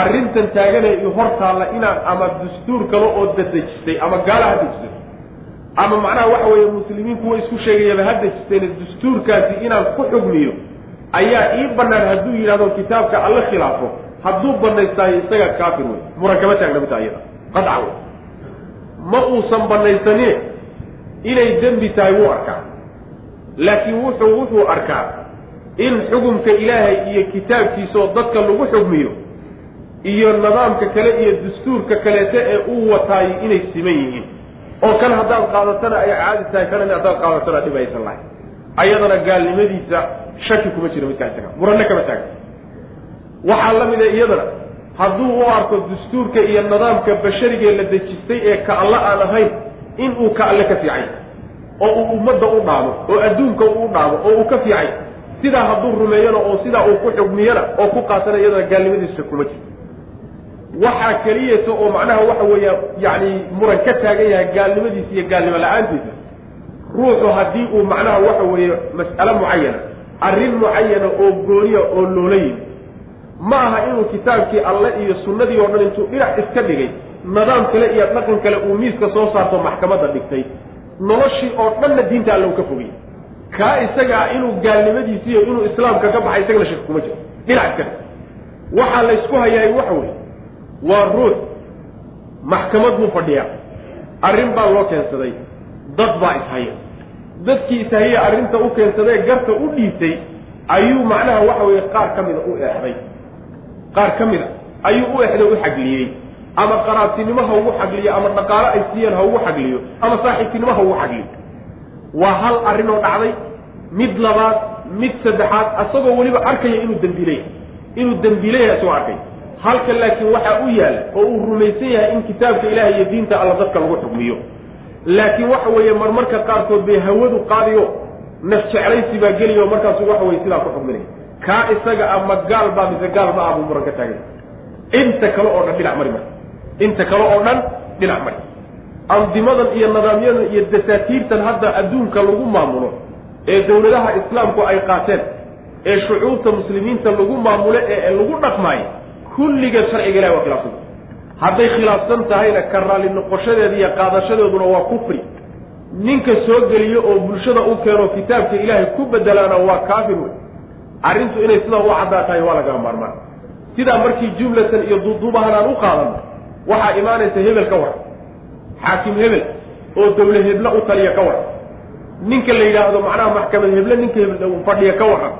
S1: arrintan taaganay i hor taalla inaan ama dastuur kale oo dadejistay ama gaala ha dejisay ama macnaha waxa weeye muslimiinku way isku sheegayaba ha dejisteen dastuurkaasi inaan ku xugmiyo ayaa ii bannaan hadduu yidhahdo kitaabka alla khilaafo hadduu banaystaayo isaga kaafir wey muran kama taagna midta iyada qadca wey ma uusan banaysanin inay dembi tahay wuu arkaa. Laakiin wuxuu wuxuu arkaa in xukumka ilaahay iyo kitaabkiisaoo dadka lagu xugmiyo iyo nidaamka kale iyo dastuurka kaleete ee uu wataayo inay siman yihiin oo kan haddaad qaadatana ay caadi tahay kanana haddaad qaadatana dhib aysan lahayn. Ayadana gaalnimadiisa shaki kuma jiro midkaa isaga muranne kama taagna waxaa la mida iyadana hadduu u arko dastuurka iyo nidaamka basharigee la dejistay ee ka alle aan ahayn inuu ka alle ka fiicay oo uu ummadda u dhaamo oo adduunka uu dhaamo oo uu ka fiicay sidaa hadduu rumeeyana oo sidaa uu ku xugmiyana oo ku qaatana iyadana gaalnimadiisa kuma jiro waxaa keliyata oo macnaha waxa weeya yacni muran ka taagan yahay gaalnimadiisa iyo gaalnimo la'aantiisa ruuxu haddii uu macnaha waxa weeye mas'alo mucayana arrin mucayana oo gooniya oo loola yimi ma aha inuu kitaabkii alle iyo sunnadii oo dhan intuu dhinac iska dhigay nidaam kale iyo dhaqan kale uu miiska soo saarto maxkamadda dhigtay noloshii oo dhanna diinta alle uu ka fogay. Kaa isagaa inuu gaalnimadiisiiyo inuu islaamka ka baxay isagana shaki kuma jiro dhinac iska dhig waxaa laysku hayaay waxa weeye waa ruux. Maxkamad buu fadhiyaa. Arrin baa loo keensaday. Dad baa ishaya. Dadkii ishaya arrinta u keensadee garta u dhiibtay ayuu macnaha waxa weeye qaar ka mida u eexday. Qaar ka mid a ayuu u exday u xagliyey. Ama qaraabtinimo ha ugu xagliyo ama dhaqaalo ay siiyeen ha ugu xagliyo ama saaxiibtinimo ha ugu xagliyo. Waa hal arrin oo dhacday mid labaad mid saddexaad asagoo weliba arkaya inuu dembiileyahay inuu dembiileyahay isagoo arkay halka laakiin waxaa u yaalla oo uu rumaysan yahay in kitaabka ilaah iyo diinta alla dadka lagu xugmiyo laakiin waxa weeye marmarka qaarkood bay hawadu qaadiyo naf jeclaysi baa geliyo markaasu waxa weye sidaa ku xugminaya kaa isaga ama gaal baa mise gaal ma ah muran ka taagay. Inta kale oo dhan dhinac mari mari inta kale oo dhan dhinac mari. Andimadan iyo nidaamyadan iyo dasaatiirtan hadda adduunka lagu maamulo ee dawladaha islaamku ay qaateen ee shucuubta muslimiinta lagu maamulo ee lagu dhaqmaayo kulligeed sharciga ilahi waa khilaafsan hadday khilaafsan tahayna ka raalli noqoshadeeda iyo qaadashadeeduna waa kufri. Ninka soo geliyo oo bulshada u keeno kitaabka ilaahay ku bedelaana waa kaafir wey arrintu inay sidaa u caddaa tahay waa lagama maarmaan. Sidaa markii jumlatan iyo duuduubahan aan u qaadano waxaa imaanaysa hebel ka war xaakim hebel oo dawle hebla u taliya ka war ninka la yidhaahdo macnaha maxkamad heble ninka hebel fadhiya ka waran.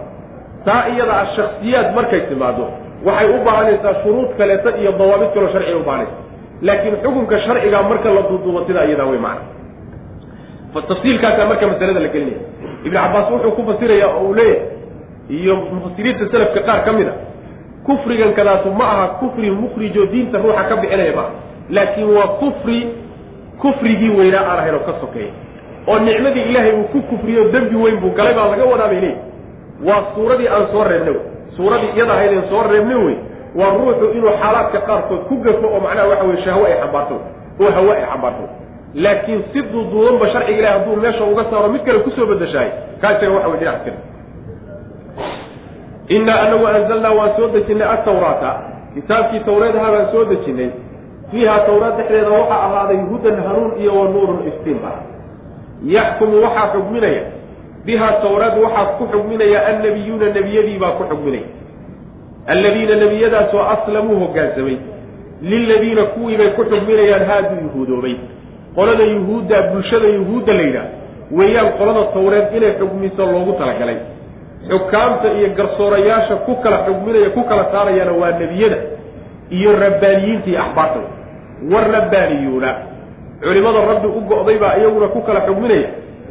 S1: Taa iyada ah shaksiyaad markay timaado waxay u baahanaysaa shuruud kaleeta iyo dawaabid kaloo sharciga u baahanaysa laakiin xukunka sharciga marka la duuduubo sidaa iyadaa wey macna. Tafsiilkaasaa marka masalada la gelinaya ibn cabbaas wuxuu ku fasiraya oo uu leeyahay iyo mufasiriinta selafka qaar ka mid a kufrigan kadaasu ma aha kufri mukrijoo diinta ruuxa ka bixinaya maaha laakiin waa kufri kufrigii weynaa aan ahayn oo ka sokeeya. Oo nicmadii ilaahay uu ku kufriyo dembi weyn buu galay baa laga wadaa bay leeyihi waa suuradii aan soo reebnay suuradii iyada ahaydeen soo reebnay wey waa ruuxu inuu xaalaadka qaarkood ku gafo oo macnaha waxa weye shahwo ay xambaarto oo hawa ay xambaarto. Laakiin si duuduudanba sharciga ilahi hadduu meesha uga saaro mid kale ku soo bedeshahay kaa isaga waxa wey dhinac kale. Innaa anagu anzalnaa waan soo dejinay atawraata kitaabkii tawreedaha baan soo dejinay. Fiiha tawraad dhexdeeda waxaa ahaaday hudan hanuun iyo wa nuurun iftiinba yaxkumu waxaa xugminaya biha tawraad waxaa ku xugminaya annabiyuuna nebiyadii baa ku xugminaya alladiina nebiyadaasoo aslamuu hoggaansamay liladiina kuwii bay ku xugminayaan haaduu yuhuudoobay. Qolada yuhuudda bulshada yuhuudda la yidhaah weeyaan qolada tawreed inay xugmiso loogu talagalay. Xukaamta iyo garsoorayaasha ku kala xugminaya ku kala saarayana waa nebiyada iyo rabbaaniyiinta iyo axbaarta war rabbaaniyuuna. Culimada rabbi u go'day baa iyaguna ku kala xugminaya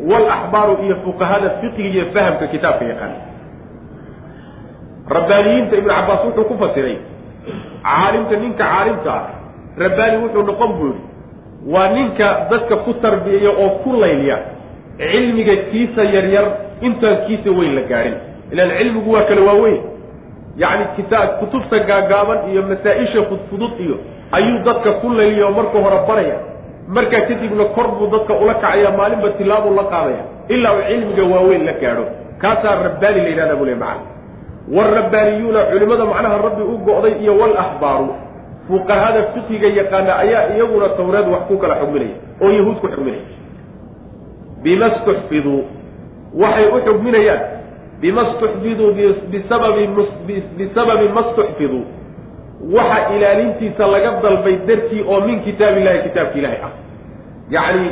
S1: wal axbaaru iyo fuqahada fiqiga iyo fahamka kitaabka yaqaana rabbaaniyiinta ibnu cabbaas wuxuu ku fasiray caalimka ninka caalimka ah rabbaani wuxuu noqon buu yihi waa ninka dadka ku tarbiyeeya oo ku layliya cilmiga kiisa yaryar intaan kiisa weyn la gaadhin ilaan cilmigu waa kale waaweyn yacni kitaab kutubta gaagaaban iyo masaa-isha fudfudud iyo ayuu dadka ku layliya oo marka hore baraya markaa kadibna kor buu dadka ula kacaya maalinba tilaabuu la qaadaya ilaa uu cilmiga waaweyn la gaadho. Kaasaa rabbaani la yidhahda buu le macana waalrabbaaniyuuna culimada macnaha rabbi u go'day iyo walaxbaaru fuqahada fiqiga yaqaana ayaa iyaguna tawreed wax ku kala xugminaya oo yahuud ku xugminaya. Bima stuxfiduu waxay u xugminayaan. Bima stuxfiduu bisababi bisababi ma stuxfiduu waxa ilaalintiisa laga dalbay dartii oo min kitaab illahi kitaabka ilaahay ah. Yacni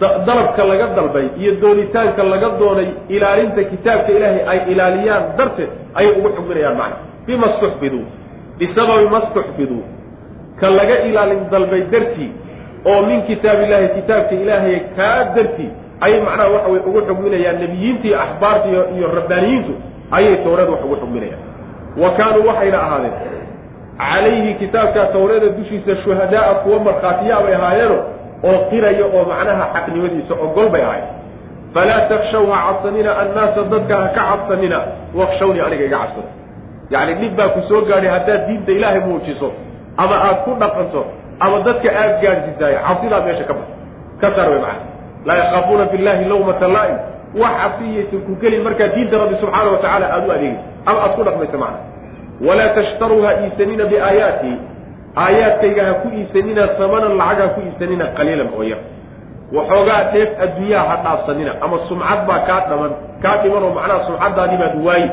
S1: dalabka laga dalbay iyo doonitaanka laga doonay ilaalinta kitaabka ilaahay ay ilaaliyaan darteed ayay ugu xugminayaan macna. Bima stuxfiduu bisababi ma stuxfiduu ka laga ilaalin dalbay dartii oo min kitaab illahi kitaabka ilaahay kaa dartii ayay macnaha waxa way ugu xugminayaan. Nebiyiinta iyo axbaarta iyo rabbaaniyiintu ayay tawreed wax ugu xugminayaan. Wa kaanuu waxayna ahaadeen calayhi kitaabka tawreeda dushiisa shuhadaaa kuwa markhaatiyaa bay ahaayeeno oo qiraya oo macnaha xaqnimadiisa ogol bay ahayd falaa takshaw ha cabsanina annaasa dadka ha ka cabsanina wakshawnii aniga iga cabsada yacni dhib baa ku soo gaadhay haddaad diinta ilaahay muujiso ama aad ku dhaqanto ama dadka aad gaadhsiisaayo cabsidaa meesha ka bax ka saar way macana laa yakhaafuuna billahi lawmata laa'im. Wax cabsiyaysan ku gelin markaa diinta rabbi subxaana wa tacaala aada u adeegayso ama aad ku dhaqmayso macana walaa tashtaruu ha iisanina biaayaatii aayaadkayga ha ku iisanina samanan lacag ha ku iisanina qaliilan oo yar waxoogaa dheef adduunyaha ha dhaafsanina ama sumcad baa kaa dhaman kaa dhiman oo macnaha sumcaddaadii baad waayi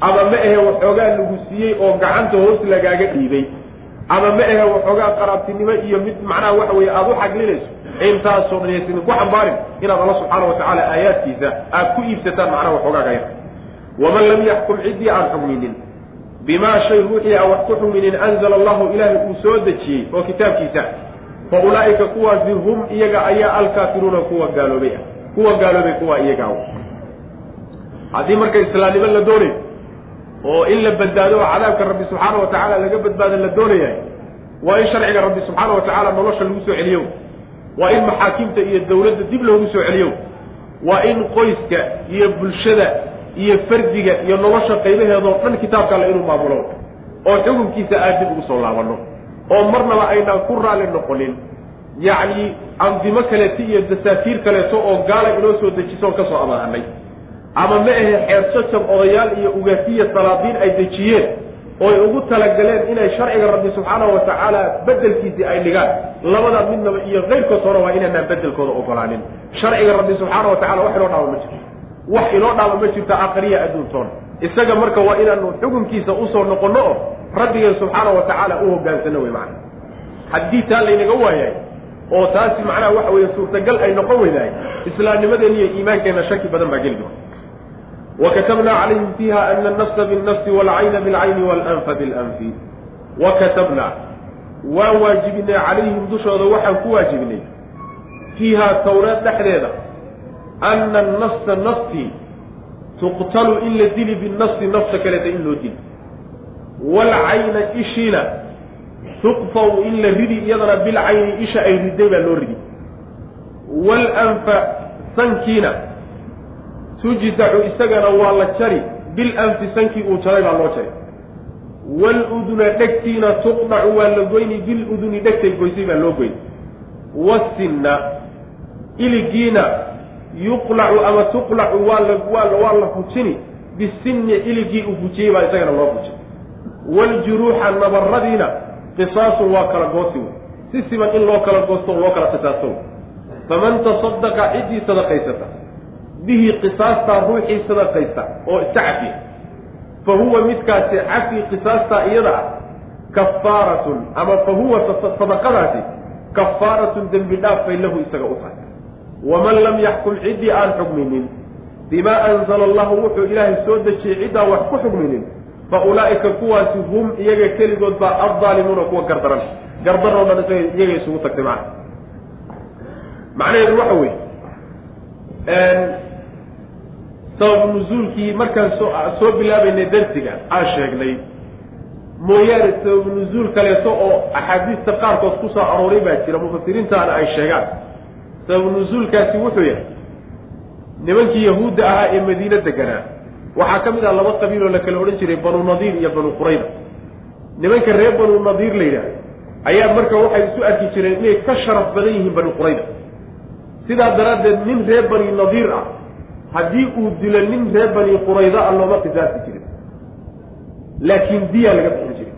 S1: ama ma ahe waxoogaa lagu siiyey oo gacanta hoos lagaaga dhiibay ama ma ahe waxoogaa qaraabtinimo iyo mid macnaha waxa weeye aada u xaglinayso intaasoo dhan yaysan ku xambaarin inaad alla subxaana watacaala aayaadkiisa aad ku iibsataan macnaha waxoogaaga yar waman lam yaxkum ciddii aan xugminin bimaa shay ruuxii aan wax ku xuminin anzala allahu ilaahay uu soo dejiyey oo kitaabkiisa fa ulaa'ika kuwaasi hum iyaga ayaa alkaafiruuna kuwa gaaloobay ah kuwa gaaloobay kuwa iyaga haddii marka islaamnimo la doonayo oo in la badbaado oo cadaabka rabbi subxaana wa tacaala laga badbaado la doonayahay waa in sharciga rabbi subxaana wa tacaala nolosha lagu soo celiyo waa in maxaakimta iyo dawladda dib loogu soo celiyo waa in qoyska iyo bulshada iyo fardiga iyo nolosha qaybaheedoo dhan kitaabka alle inuu maamulo oo xukunkiisa aad dib ugu soo laabanno oo marnaba aynaan ku raalli noqonin. Yacni andimo kaleeto iyo dasaatiir kaleeto oo gaala inoo soo dejisoon ka soo amaahanay ama ma ahe xeersajab odayaal iyo ugaasiya salaadiin ay dejiyeen ooy ugu talagaleen inay sharciga rabbi subxaanahu wa tacaala bedelkiisii ay dhigaan. Labadaa midnaba iyo keyrkood hore waa inaynaan bedelkooda ogolaanin. Sharciga rabbi subxaana wa tacala wax inoo dhaaba ma jirto wax inoo dhaaba ma jirto aakhariya adduuntoona isaga marka waa inaanu xukunkiisa u soo noqonno oo rabbigeen subxaana wa tacaala u hogaansano wey macana haddii taa laynaga waayahay oo taasi macnaha waxa weeye suurtagal ay noqon weydahay islaamnimadeenna iyo iimaankeenna shaki badan baa geli doona. Wakatabna calayhim fiiha ana alnafsa biاlnafsi waalcayna bilcayni waalanfa bilanfi. Wakatabna waan waajibinay calayhim dushooda waxaan ku waajibinay fiihaa tawreed dhexdeeda ana annafsa naftii tuqtalu in la dili binafsi nafta kaleeta in loo dili waalcayna ishiina tuqfaw in la ridi iyadana bilcayni isha ay riday baa loo ridi waalanfa sankiina tujdacu isagana waa la jari bilanfi sankii uu jaray baa loo jaray waaluduna dhegtiina tuqdacu waa la goyni biluduni dhegtay goysay baa loo goyni wasinna iligiina yuqlacu ama tuqlacu waa la waa la fujini. Bisinni iligii uu fujiyey baa isagana loo fujin. Waaljuruuxa nabaradiina qisaasun waa kala goosi wey. Si siban in loo kala goosto loo kala qisaasto faman tasadaqa ciddii sadaqaysata. Bihi qisaastaa ruuxii sadaqaysta oo iska cafiya fa huwa midkaasi cafi qisaastaa iyada ah kafaaratun. Ama fa huwa sadaqadaasi kafaaratun dembi dhaaf bay lahu isaga u tahay waman lam yaxkum ciddii aan xugminin bimaa anzala allahu wuxuu ilaahay soo dejiyey ciddaan wax ku xugminin fa ulaa'ika kuwaasi hum iyaga keligood baa addaalimuuna kuwa gardaran gardaroo dhan iyaga isugu tagtay macna macnaheedu waxa weeye sabab nuzuulkii markaan soo bilaabaynay darsiga aan sheegnay mooyaane sabab nuzuul kaleeto oo axaadiista qaarkood ku soo arooray baa jira mufasiriintaana ay sheegaan sabab nuzuulkaasi wuxuu yahay nimankii yahuudda ahaa ee madiine deganaa waxaa ka mid ah laba qabiil oo la kala odhan jiray banu nadiir iyo banu qurayda nimanka reer banu nadiir la yidhaah ayaa marka waxay isu arki jireen inay ka sharaf badan yihiin bani qurayda sidaa daraaddeed nin reer bani nadiir ah haddii uu dilo nin reer bani qurayda a looma qisaasi jirin. Laakiin diyaa laga bixin jiray.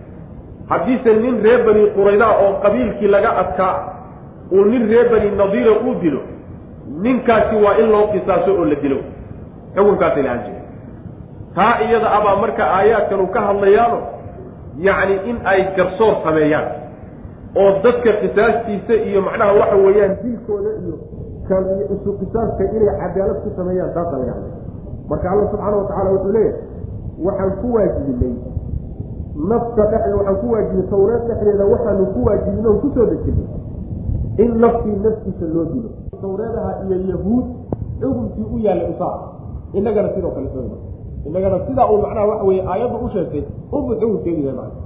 S1: Haddiise nin reer bani qurayda oo qabiilkii laga adkaa uu nin reer bani nadiira uu dilo ninkaasi waa in loo qisaaso oo la dilo. Xukunkaasay lahaan jire taa iyada abaa marka aayaadkan uu ka hadlayaano yacni in ay garsoor sameeyaan oo dadka qisaastiisa iyo macnaha waxa weeyaan dilkooda iyo iyo isu qisaaska inay cadaalad ku sameeyaan taasaa laga hadlay marka alla subxaana wa tacala wuxuu leeyahay waxaan ku waajibinay nafta dhexda waxaan ku waajibinay tawreed dhexdeeda waxaanu ku waajibinay oon ku soo dejinay in naftii naftiisa loo dilo. Tawreedaha iyo yahuud xukunkii u yaallay usaa inagana sidoo kale soo inagana sidaa uu macnaha waxa weye aayadda u sheegtay ubu xukunkeedu yahay macna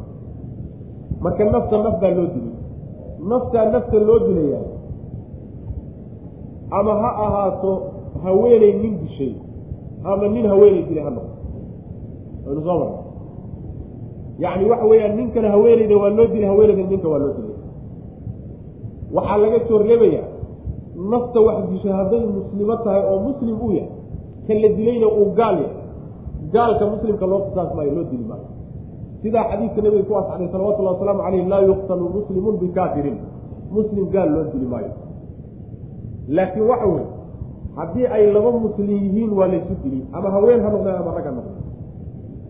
S1: marka nafta naf baa loo dilay. Naftaa nafta loo dilayaa. Ama ha ahaato haweeney nin dishay ama nin haweeney dilay ha noqo waynu soo marna yacni waxa weeyaan ninkana haweeneyda waa loo dilay haweeneyda ninka waa loo dilay waxaa laga soo reebayaa nafta wax dishay hadday muslimo tahay oo muslim uu yahay ka la dilayna uu gaal yahay. Gaalka muslimka loo qisaas maayo loo dili maayo. Sidaa xadiidka nabiga ku asaxday salawatullahi wasalaamu caleyh laa yuqtalu muslimun bikaafirin. Muslim gaal loo dili maayo. Laakiin waxa weye haddii ay laba muslim yihiin waa laysu dili ama haween ha noqdeen ama rag ha noqdeen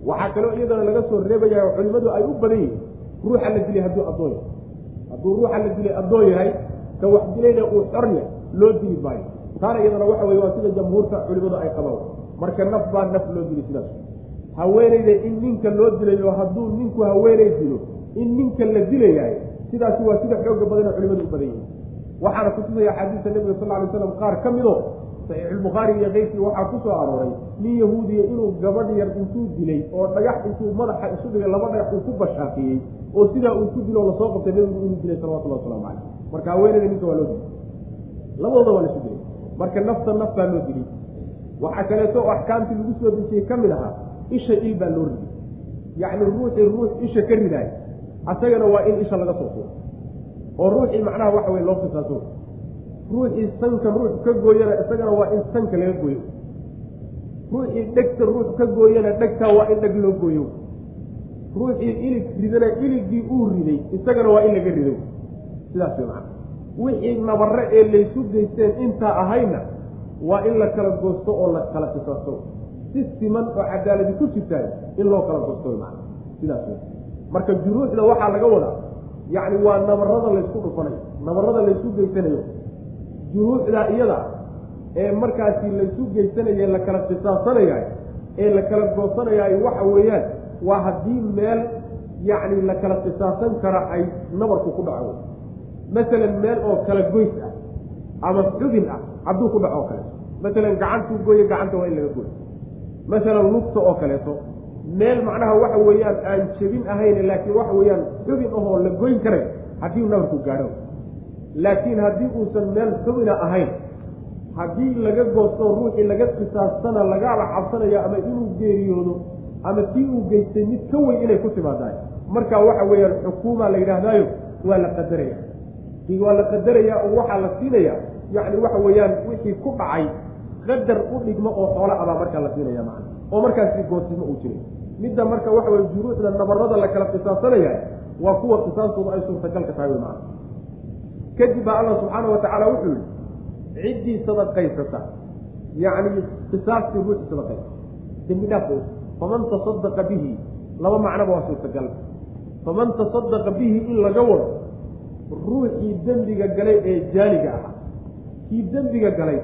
S1: waxaa kaloo iyadana laga soo reebaya oo culimadu ay u badan yihiin ruuxa la dilay hadduu addoon yahay hadduu ruuxa la dilay addoon yahay ka wax dilayna uu xor yahay loo dili maayo. Taana iyadana waxa weye waa sida jamhuurta culimadu ay qabaan marka naf baa naf loo dili sidaas. Haweeneyda in ninka loo dilayo hadduu ninku haweeney dilo in ninka la dilayahay sidaasi waa sida xooga badan oo culimadu u badan yihiin. Waxaana kutusaya axaadiista nebiga sal ly slam qaar ka mido saxiixulbukhaari iyo keyrkii waxaa ku soo arooray nin yahuudiya inuu gabadh yar intuu dilay oo dhagax intuu madaxa isu dhigay laba dhagax uu ku bashaafiyey oo sidaa uu ku dilo o la soo qabtay nebigu inuu dilay salawatullah waslamu caleyh marka haweeneyda ninka waa loo dilay. Labadooda waa lasu dilay. Marka nafta naf baa loo dilay. Waxaa kaleeto oo axkaamtii lagu soo dejiyey ka mid ahaa isha il baa loo riday yacni ruuxii ruux isha ka ridaay asagana waa in isha laga soo tuuro oo ruuxii macnaha waxa weye loo qisaaso ruuxii sanka ruux ka gooyana isagana waa in sanka laga gooyo. Ruuxii dhegta ruux ka gooyana dhegtaa waa in dheg loo gooyo. Ruuxii ilig ridana iligii uu riday isagana waa in laga rido. Sidaas way macana wixii nabare ee laysu geysteen intaa ahayna waa in la kala goosto oo la kala qisaasto si siman oo cadaaladi ku jirtaay in loo kala goosto way macana sidaas wey marka juruuxda waxaa laga wadaa yacni waa nabarada laysku dhufanayo nabarada laysu geysanayo juruuxda iyada ee markaasi laysu geysanaye la kala qisaasanayaay ee la kala goosanayaay waxa weeyaan waa haddii meel yacni la kala qisaasan kara ay nabarku ku dhaco. Masalan meel oo kala goys ah ama xubin ah hadduu ku dhaco oo kaleeto. Masalan gacantuu gooye gacanta waa in laga gooyo. Masalan lugta oo kaleeto. Meel macnaha waxa weeyaan aan jebin ahayn laakiin waxa weeyaan xubin ahoo la goyn karay haddii nabarku gaadho laakiin haddii uusan meel xubina ahayn haddii laga goosto ruuxii laga qisaastana lagaala cabsanaya ama inuu geeriyoodo ama tii uu geystay mid ka weyn inay ku timaadaay marka waxa weeyaan xukuuma la yidhaahdaayo waa la qadaraya waa la qadarayaa oo waxaa la siinaya yacni waxa weeyaan wixii ku dhacay qadar u dhigmo oo xoolo abaa markaa la siinaya macana oo markaasi goosimo uu jiray. Midda marka waxa weye juruuxda nabarada la kala qisaasanaya waa kuwa qisaastooda ay suurtagalka tahay wy macana kadib baa allah subxaana wa tacaala wuxuu yihi ciddii sadaqaysata. Yacni qisaastii ruuxii sadaqaysa. Dembi dhaaf faman tasadaqa bihi laba macnoba waa suurtagal. Faman tasadaqa bihi in laga wado ruuxii dembiga galay ee jaaniga ahaa kii dembiga galay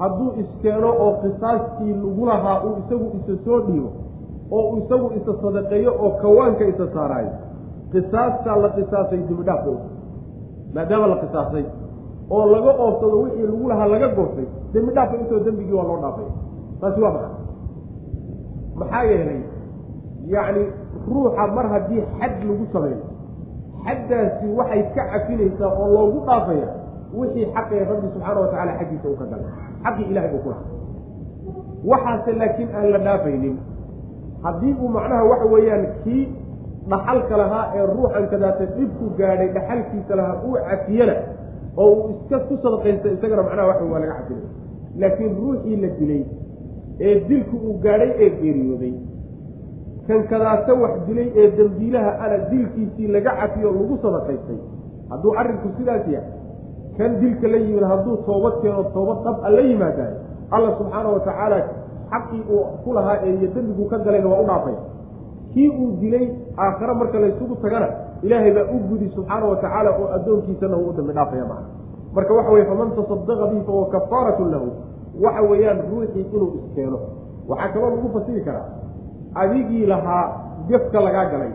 S1: hadduu iskeeno oo qisaastii lagu lahaa uu isagu isa soo dhiibo oo uu isagu isa sadaqeeyo oo kawaanka isa saaraayo qisaastaa la qisaasay dembidhaaf ba maadaama la qisaasay oo laga oofsado wixii lagu lahaa laga goostay dembi dhaafka intoo dembigii waa loo dhaafay. Taasi waa maxay? Maxaa yeelay yacni ruuxa mar haddii xad lagu sameeyo xaddaasi waxay ka cafinaysaa oo loogu dhaafaya wixii xaqee rabbi subxaana watacala xaggiisa uu ka galay. Xaqii ilahay uu ku lahaa. Waxaase laakiin aan la dhaafaynin. Haddii uu macnaha waxa weeyaan kii dhaxalka lahaa ee ruuxan kadaata dhibku gaadhay dhaxalkiisa lahaa uu cafiyana oo uu iska ku sadaqaysta isagana macnaha waxa waa laga cafinaya laakiin ruuxii la dilay
S2: ee dilku uu gaadhay ee geeriyooday. Kan kadaase wax dilay ee dembiilaha ana dilkiisii laga cafiyo lagu sadaqaystay. Hadduu arrinku sidaas yahay kan dilka la yimid hadduu toobad keeno toobad dhab a la yimaadaay alla subxaana wa tacaala xaqii uu ku lahaa ee iyo dembiguu ka galayna waa u dhaafay kii uu dilay aakhare marka laysugu tagana ilaahay baa u gudi subxaana wa tacaala oo addoonkiisana uu dambi dhaafaya macna. Marka waxa weye faman tasadaqa bihi fahuwa kafaaratun lahu waxa weeyaan ruuxii inuu iskeeno. Waxaa kaloo lagu fasiri karaa adigii lahaa gefka lagaa galay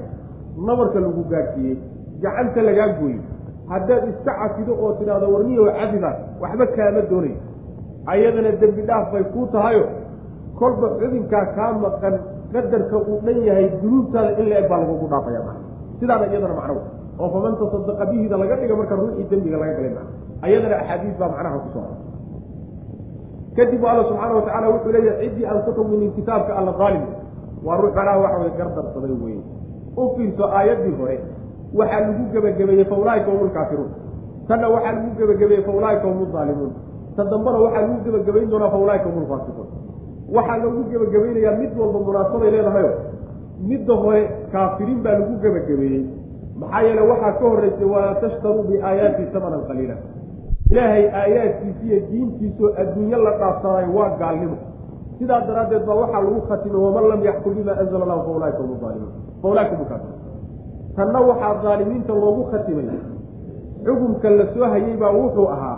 S2: nabarka lagu gaadhsiiyey gacanta lagaa gooyey haddaad iska cafido oo tidhaahdo warniyow cadidaas waxba kaama doonayo ayadana dembi dhaaf bay kuu tahayo. Kolba xubinkaa kaa maqan qadarka uu dhan yahay dunuubtaada in la eg baa lagugu dhaafaya macna sidaana iyadana macno oo faman tasadaqa bihida laga dhiga marka ruuxii dembiga laga galay macna ayadana axaadiis baa macnaha ku soo kadib alla subxaana watacala wuxuu leeyahay ciddii aan ku xugminin kitaabka alla daalim waa ruux macnaha waxa weye gardarsaday weye u fiirso aayaddii hore waxaa lagu gebagabeeyey fa ulaaika hum lkaafiruun tanna waxaa lagu gebagabeeyey fa ulaaika hum aalimuun ta dambana waxaa lagu gebagabayn doonaa fa ulaaika hum lfaasiquun waxaa lagu gebagabaynayaa mid walba munaasabay leedahayo midda hore kaafiriin baa lagu gebagabeeyey. Maxaa yeele waxaa ka horreysay walaa tashtaruu biaayaati samanan qaliila. Ilaahay aayaadkiisa iyo diintiisoo adduunyo la dhaafsanay waa gaalnimo. Sidaa daraaddeed baa waxaa lagu khatimay waman lam yaxkum bima anzala allahu fa ulaaika hum aalimuun fa ulaaika hum kaafiruun. Tanna waxaa daalimiinta loogu khatimay. Xukumka la soo hayey baa wuxuu ahaa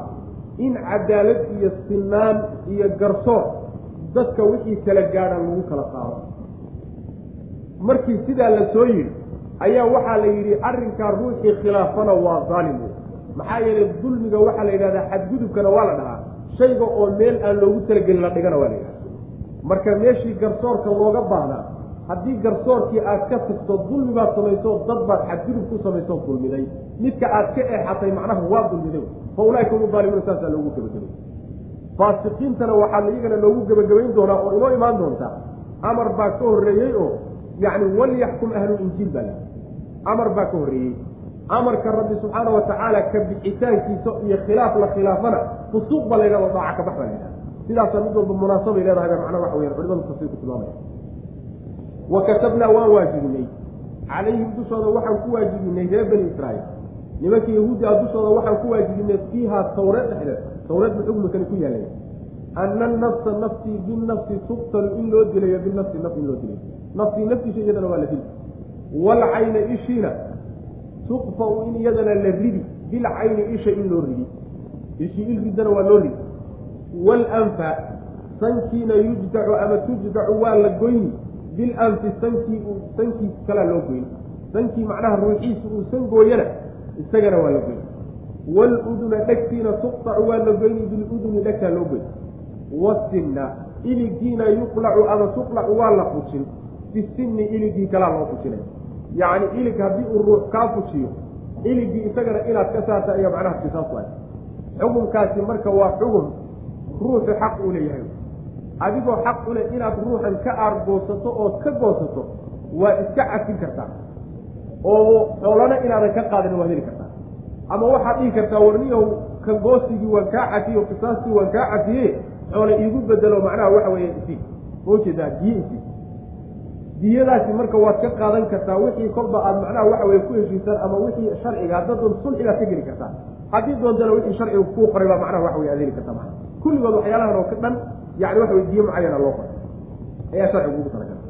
S2: in cadaalad iyo sinaan iyo garsoor dadka wixii kala gaadhan lagu kala qaado. Markii sidaa la soo yidhi ayaa waxaa la yidhi arrinkaa ruuxii khilaafana waa daalim wey maxaa yeelay dulmiga waxaa la yidhahdaa xadgudubkana waa la dhahaa. Shayga oo meel aan loogu talagelin la dhigana waa la yidhahda marka meeshii garsoorka looga baahnaa haddii garsoorkii aad ka tagto dulmi baad samayso dad baad xadgudub ku samaysoo dulmiday. Midka aad ka eexatay macnaha waa dulmiday. Fa ulaaika hum daalimuuna saasaa loogu gebagabay faasiqiintana waxaa iyagana loogu gebagabayn doonaa oo inoo imaan doonta. Amar baa ka horreeyey oo yacni walyaxkum ahlulinjiil baa layi amar baa ka horreeyey. Amarka rabbi subxaana wa tacaala ka bixitaankiisa iyo khilaaf la khilaafana fusuuq baa laydhahdo daaca ka bax baa laydhaha sidaasaa mid walba munaasabay leedahay ba macnaa waxa weyan culimadu tafsiir ku tilmaamaya. Wa katabnaa waan waajibinay calayhim dushooda waxaan ku waajibinay reer bani israa'iil. Nimankii yahuuddi a dushooda waxaan ku waajibinay fiihaa tawreed dhexdeed tawreed bu xugmikani ku yaalay. Ana anafsa nafsii binafsi tuqtalu in loo dilayo binafsi naf in loo dilayo. Nafsii naftiisa iyadana waa la dili. Waalcayna ishiina tuqfau in iyadana la ridi. Bilcayni isha in loo ridi. Ishii il ridana waa loo ridi. Waalanfa sankiina yujdacu ama tujdacu waa la goyni bilanfi sankii uu sankiis kalaa loo goyni sankii macnaha ruuxiisa uu san gooyana isagana waa la goyni waaluduna dhegtiina tuqtacu waa la goyni biluduni dhegtaa loo goyni wasinna iligiina yuqlacu ama tuqlacu waa la fujin bisinni iligii kalaa loo fujinay yacni ilig haddii uu ruux kaa fujiyo iligii isagana inaad ka saarta ayaa macnaha kisaas waay xukunkaasi marka waa xukun ruuxu xaq uu leeyahay adigoo xaq u leh inaad ruuxan ka aargoosato ood ka goosato waa iska cafin kartaa oo xoolana inaadan ka qaadin waad heli kartaa ama waxaad dhihi kartaa warniyow kan goosigii waan kaa cafiye qisaastii waan kaa cafiye xoole iigu bedelo macnaha waxa weeye isi maujeedaa diye isi diyadaasi marka waad ka qaadan kartaa wixii kolba aad macnaha waxa weye ku heshiisaan ama wixii sharciga haddadoon sulxigaad ka geli kartaa. Haddii doontana wixii sharciga kuu qoray baa macnaha waxa wey aad heli kartaa mana kulligood waxyaalahan oo ka dhan yani waxa wey diye mucayana loo qoray. Ayaa sharcigu ugu talagala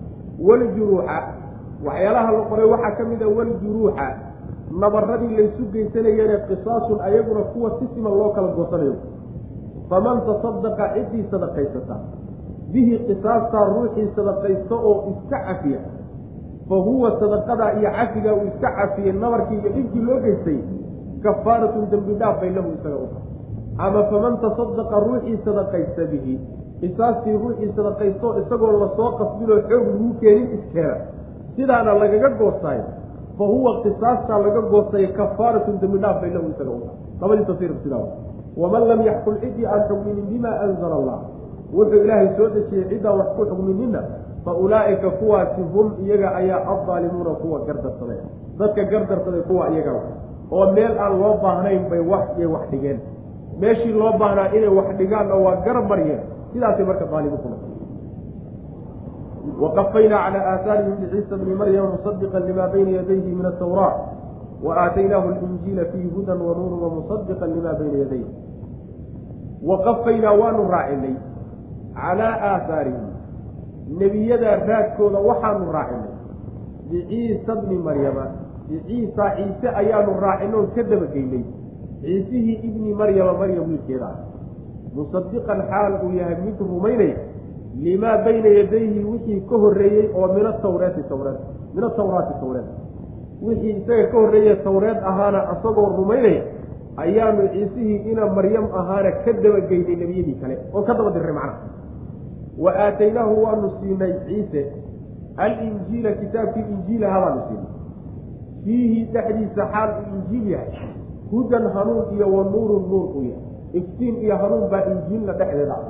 S2: waljuruuxa waxyaalaha la qoray waxaa ka mid a waljuruuxa nabaradii laysu geysanayeene qisaasun ayaguna kuwa si siman loo kala goosanayo. Faman tasadaqa ciddii sadaqaysata. Bihi qisaastaa ruuxii sadaqaysto oo iska cafiya. Fa huwa sadaqadaa iyo cafigaa uu iska cafiyey nabarkii iyo dhibkii loo geystay kafaaratun dembi dhaaf bay lahu isaga u tahay. Ama faman tasadaqa ruuxii sadaqaysta bihi qisaastii ruuxii sadaqaysto isagoo la soo qasbinoo xoog lagu keenin iskeena sidaana lagaga goostaayo fa huwa qisaastaa laga goostay kafaaratun dembi dhaaf bay lahu isaga u tahay labadii tafsiir sidaa waman lam yaxkum ciddii aan xugminin bima anzala allah wuxuu ilaahay soo dejiyey ciddaan wax ku xugminina fa ulaa'ika kuwaasi hum iyaga ayaa addaalimuuna kuwa gardarsaday. Dadka gardarsaday kuwa iyaga oo meel aan loo baahnayn bay wax iyo wax dhigeen. Meeshii loo baahnaa inay wax dhigaanna waa garab maryeen sidaasay marka daalimu ku noqon waqafaynaa calaa aahaarihim biciisa bni maryama musadiqan lima bayna yadayhi min waaataynaahu linjiila fiihi hudan wa nuurun wamusadiqan lima bayna yadayhi waqafaynaa waanu raacinay calaa aahaarihim nebiyadaa raadkooda waxaanu raacinay biciisa bni maryama biciisa ciise ayaanu raacinay ka dabageynay ciisihii ibni maryama maryam wiilkeeda musadiqan xaal uu yahay mid rumaynaya limaa bayna yadayhi wixii ka horreeyey oo min atawreeti tawreed min atawraati tawreed wixii isaga ka horreeye tawreed ahaana isagoo rumaynaya ayaanu ciisihii ina maryam ahaana ka dabageynay nebiyadii kale oo ka daba dirray macnaha wa aataynaahu waanu siinay ciise alinjiila kitaabkii injiilaha baanu siinay fiihi dhexdiisa xaal uu injiil yahay hudan hanuun iyo wa nuurun nuur uu yahay iftiin iyo hanuun baa injiilna dhexdeeda ah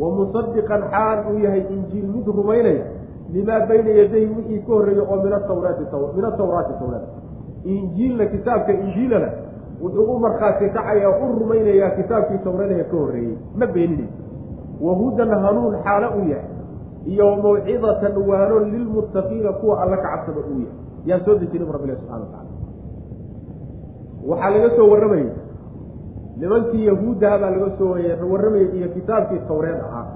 S2: wa musadiqan xaal uu yahay injiil mid rumaynaya limaa bayna yadayhi wixii ka horreeya oo min atawraati min atawraati tawraat. Injiilna kitaabka injiilana wuxuu u markhaati kacayaa u rumaynayaa kitaabkii tawradaha ka horreeyey ma beeninaysa wa hudan hanuun xaalo uu yahay. Iyo mawcidatan waano lilmuttaqiina kuwa alla ka cabsada uu yahay. Yaan soo dejinay bu rabbilahi subxana watacala waxaa laga soo warramayay nimankii yahuuddaha baa laga soo warramayay iyo kitaabkii tawreed ahaa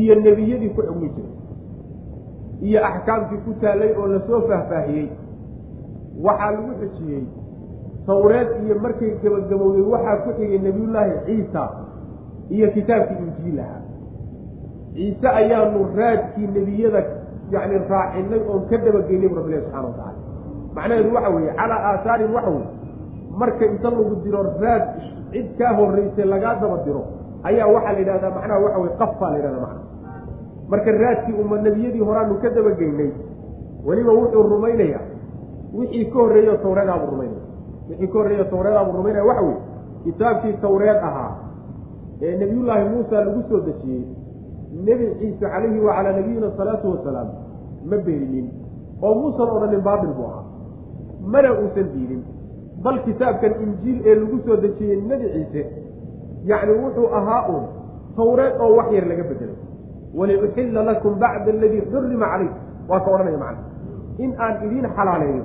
S2: iyo nebiyadii ku xugmi jiray iyo axkaamkii ku taallay oo la soo faahfaahiyey. Waxaa lagu xejiyey tawreed iyo markay gabagabowday waxaa ku xigay nebiyullaahi ciisa iyo kitaabkii injiil ahaa. Ciise ayaanu raadkii nebiyada yani raacinay oon ka dabageynay bu rabbilahi subxana watacala macnaheedu waxa weeye calaa aasaarin waxa weye marka inta lagu diro raad cid kaa horreysay lagaa daba diro ayaa waxaa la yidhahdaa macnaha waxa weye qafaa la yidhahda macna marka raadkii uma nebiyadii horaanu ka dabageynay weliba wuxuu rumaynayaa. Wixii ka horreeyo tawreedaabuu rumaynaya wixii ka horreeyo tawreedaabuu rumaynaya waxa weye kitaabkii tawreed ahaa ee nebiyullaahi muusa lagu soo dejiyey nebi ciise calayhi wacalaa nabiyina salaatu wasalaam ma beeninin oo muusan odhanin baabil buu ahaa. Mana uusan diidin bal kitaabkan injiil ee lagu soo dejiyey nebi ciise yacni wuxuu ahaa uun tawreed oo wax yar laga bedelay. Waliuxilla lakum bacda aladii xurima calayk waa ka odhanaya macna. In aan idiin xalaaleeyo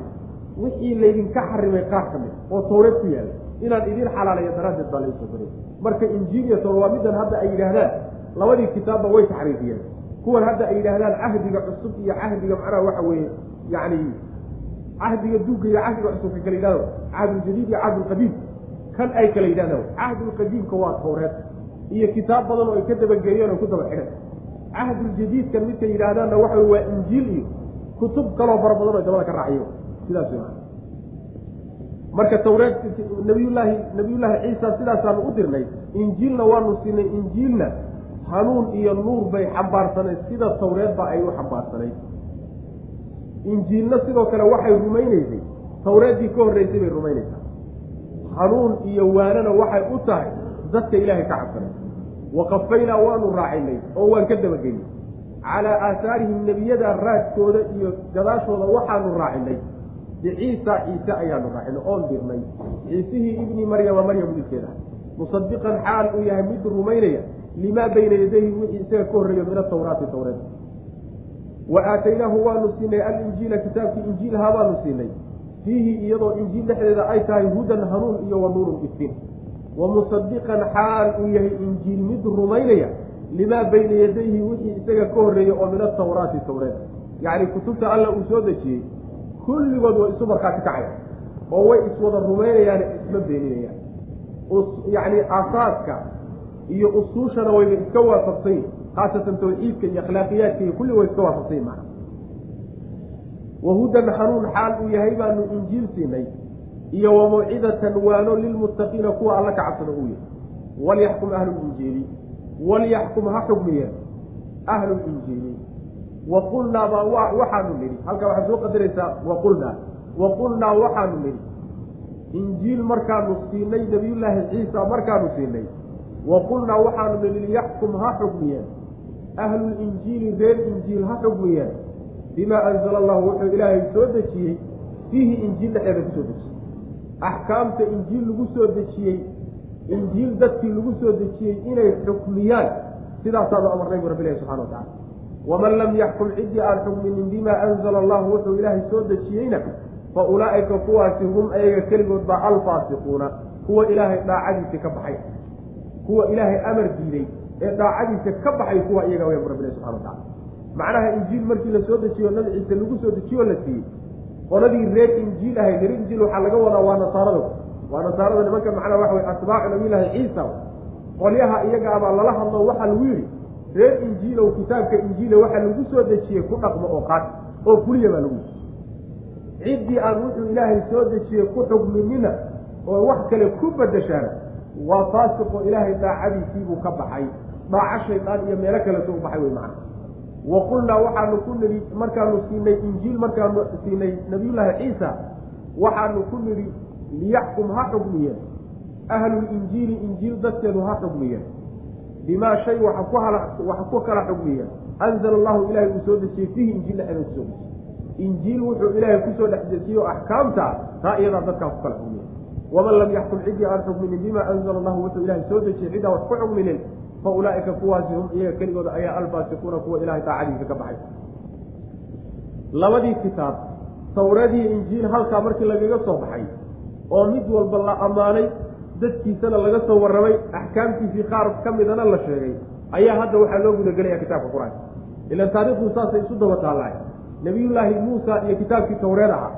S2: wixii laydinka xarimay qaar ka mid oo tawreed ku yaalla inaan idiin xalaaleeyo daraaddeed baa laysoo baray marka injiil iyo tawre waa middan hadda ay yidhaahdaan labadii kitaabba way taxriifiyeen kuwan hadda ay yidhaahdaan cahdiga cusub iyo cahdiga macnaha waxa weeye yacni cahdiga duugga iyo cahdiga cusubka kala yidhahdo cahduljadiid iyo cahdulqadiim kan ay kala yidhahdaan cahdulqadiimka waa tawreed iyo kitaab badan oo ay ka dabageeyeen oo ku daba xidhan. Cahduljadiidkan midka yidhaahdaanna waxa waa injiil iyo kutub kaloo fara badan oo dabada ka raaciyo. Sidaas marka tawreed nabiyullaahi nabiyullaahi ciisa sidaasaanu u dirnay injiilna waanu siinay injiilna hanuun iyo nuur bay xambaarsanayd sida tawreedba ay u xambaarsanayd injiilna sidoo kale waxay rumaynaysay. Tawreeddii ka horreysay bay rumaynaysaa. Hanuun iyo waanana waxay u tahay dadka ilaahay ka cabsanay. Waqafaynaa waanu raacinay oo waan ka dabageynay calaa aahaarihim nebiyada raadkooda iyo gadaashooda waxaanu raacinay biciisa ciise ayaanu raacinay oon dirnay. Ciisihii ibni maryama maryam wiilkeeda musadiqan xaal uu yahay mid rumaynaya. Limaa bayna yadayhi wixii isaga ka horreeyo min atawraati tawreed wa aataynaahu waanu siinay alinjiila kitaabkii injiilhaa baanu siinay. Fiihi iyadoo injiil dhexdeeda ay tahay hudan hanuun iyo wa nuurun iftiin. Wa musadiqan xaal uu yahay injiil mid rumaynaya limaa bayna yadayhi wixii isaga ka horreeya oo min atawraati tawreed. Yacni kutubta alla uu soo dejiyey kulligood way isu markhaati kacaya oo way iswada rumaynayaane isma beeninayaan. Yacni asaaska iyo usuushana wayba iska waafaqsan yihiin khaasatan tawxiidka iyo akhlaaqiyaadka iyo kulli way iska waafaqsan yihiin macna wahudan hanuun xaal uu yahay baanu injiil siinay iyo wa mawcidatan waano lilmuttaqiina kuwa alla ka cabsada uu yahay. Walyaxkum ahlulinjiili walyaxkum ha xugmiyeen ahlulinjiili waqulnaa baa waxaanu nidhi halkaa waxaad soo qadaraysaa waqulnaa waqulnaa waxaanu nidhi injiil markaanu siinay nabiyullaahi ciisa markaanu siinay waqulnaa waxaanu nidhi liyaxkum ha xugmiyeen ahlulinjiili reer injiil ha xugmiyeen bimaa anzala allahu wuxuu ilaahay soo dejiyey fiihi injiil dhexeeda ku soo dejiyey. Axkaamta injiil lagu soo dejiyey injiil dadkii lagu soo dejiyey inay xukmiyaan. Sidaasaanu amarnay bu rabbilahi subxana wa tacala waman lam yaxkum ciddii aan xukminin bimaa anzala allahu wuxuu ilaahay soo dejiyeyna fa ulaa'ika kuwaasi hum ayaga keligood baa alfaasiquuna kuwa ilaahay daacadiisa ka baxay kuwa ilaahay amar diiday ee daacadiisa ka baxay kuwa iyaga way rabbi subxana watacala macnaha injiil markii la soo dejiyo nabi ciise lagu soo dejiyo la siiyey qoladii reer injiil ahayd reer injiil waxaa laga wadaa waa nasaarada waa nasaarada nimanka macnaha waxa wey atbaacu nabiylahi ciisa. Qolyaha iyaga abaa lala hadlo waxaa lagu yidhi reer injiilow kitaabka injiila waxaa lagu soo dejiyey ku dhaqmo oo qaat oo fuliya baa lagu yidhi. Ciddii aan wuxuu ilaahay soo dejiyey ku xugminina oo wax kale ku bedeshaana waa faasiqoo ilaahay daacadiisiibuu ka baxay. Dhaaco shaydaan iyo meelo kaleto u baxay wey macana wa qulnaa waxaanu ku nidhi markaanu siinay injiil markaanu siinay nabiyullaahi ciisa waxaanu ku nidhi liyaxkum ha xugmiyeen ahlulinjiili injiil dadkeedu ha xugmiyeen bimaa shay waxa ku waxa ku kala xugmiyeen anzala allahu ilaahay uu soo dejiyey fiihi injiil dhexdeeda ku soo dejiyey. Injiil wuxuu ilaahay ku soo dhex dejiyo axkaamta taa iyadaa dadkaa ku kala xugmiyen waman lam yaxkum ciddii aan xugminin bimaa anzala allahu wuxuu ilaahay soo dejiyey ciddaa wax ku xugminin fa ulaa'ika kuwaasi hum iyaga keligooda ayaa alfaasiquuna kuwa ilahay daacadiisa ka baxay. Labadii kitaab tawreediyo injiil halkaa markii lagaga soo baxay oo mid walba la ammaanay dadkiisana laga soo warramay axkaamtiisii qaar ka midana la sheegay ayaa hadda waxaa loo gudagelaya kitaabka qur'aanka ilan taarikhdu saasay isu daba taallahay nebiyullaahi muusa iyo kitaabkii tawreed ahaa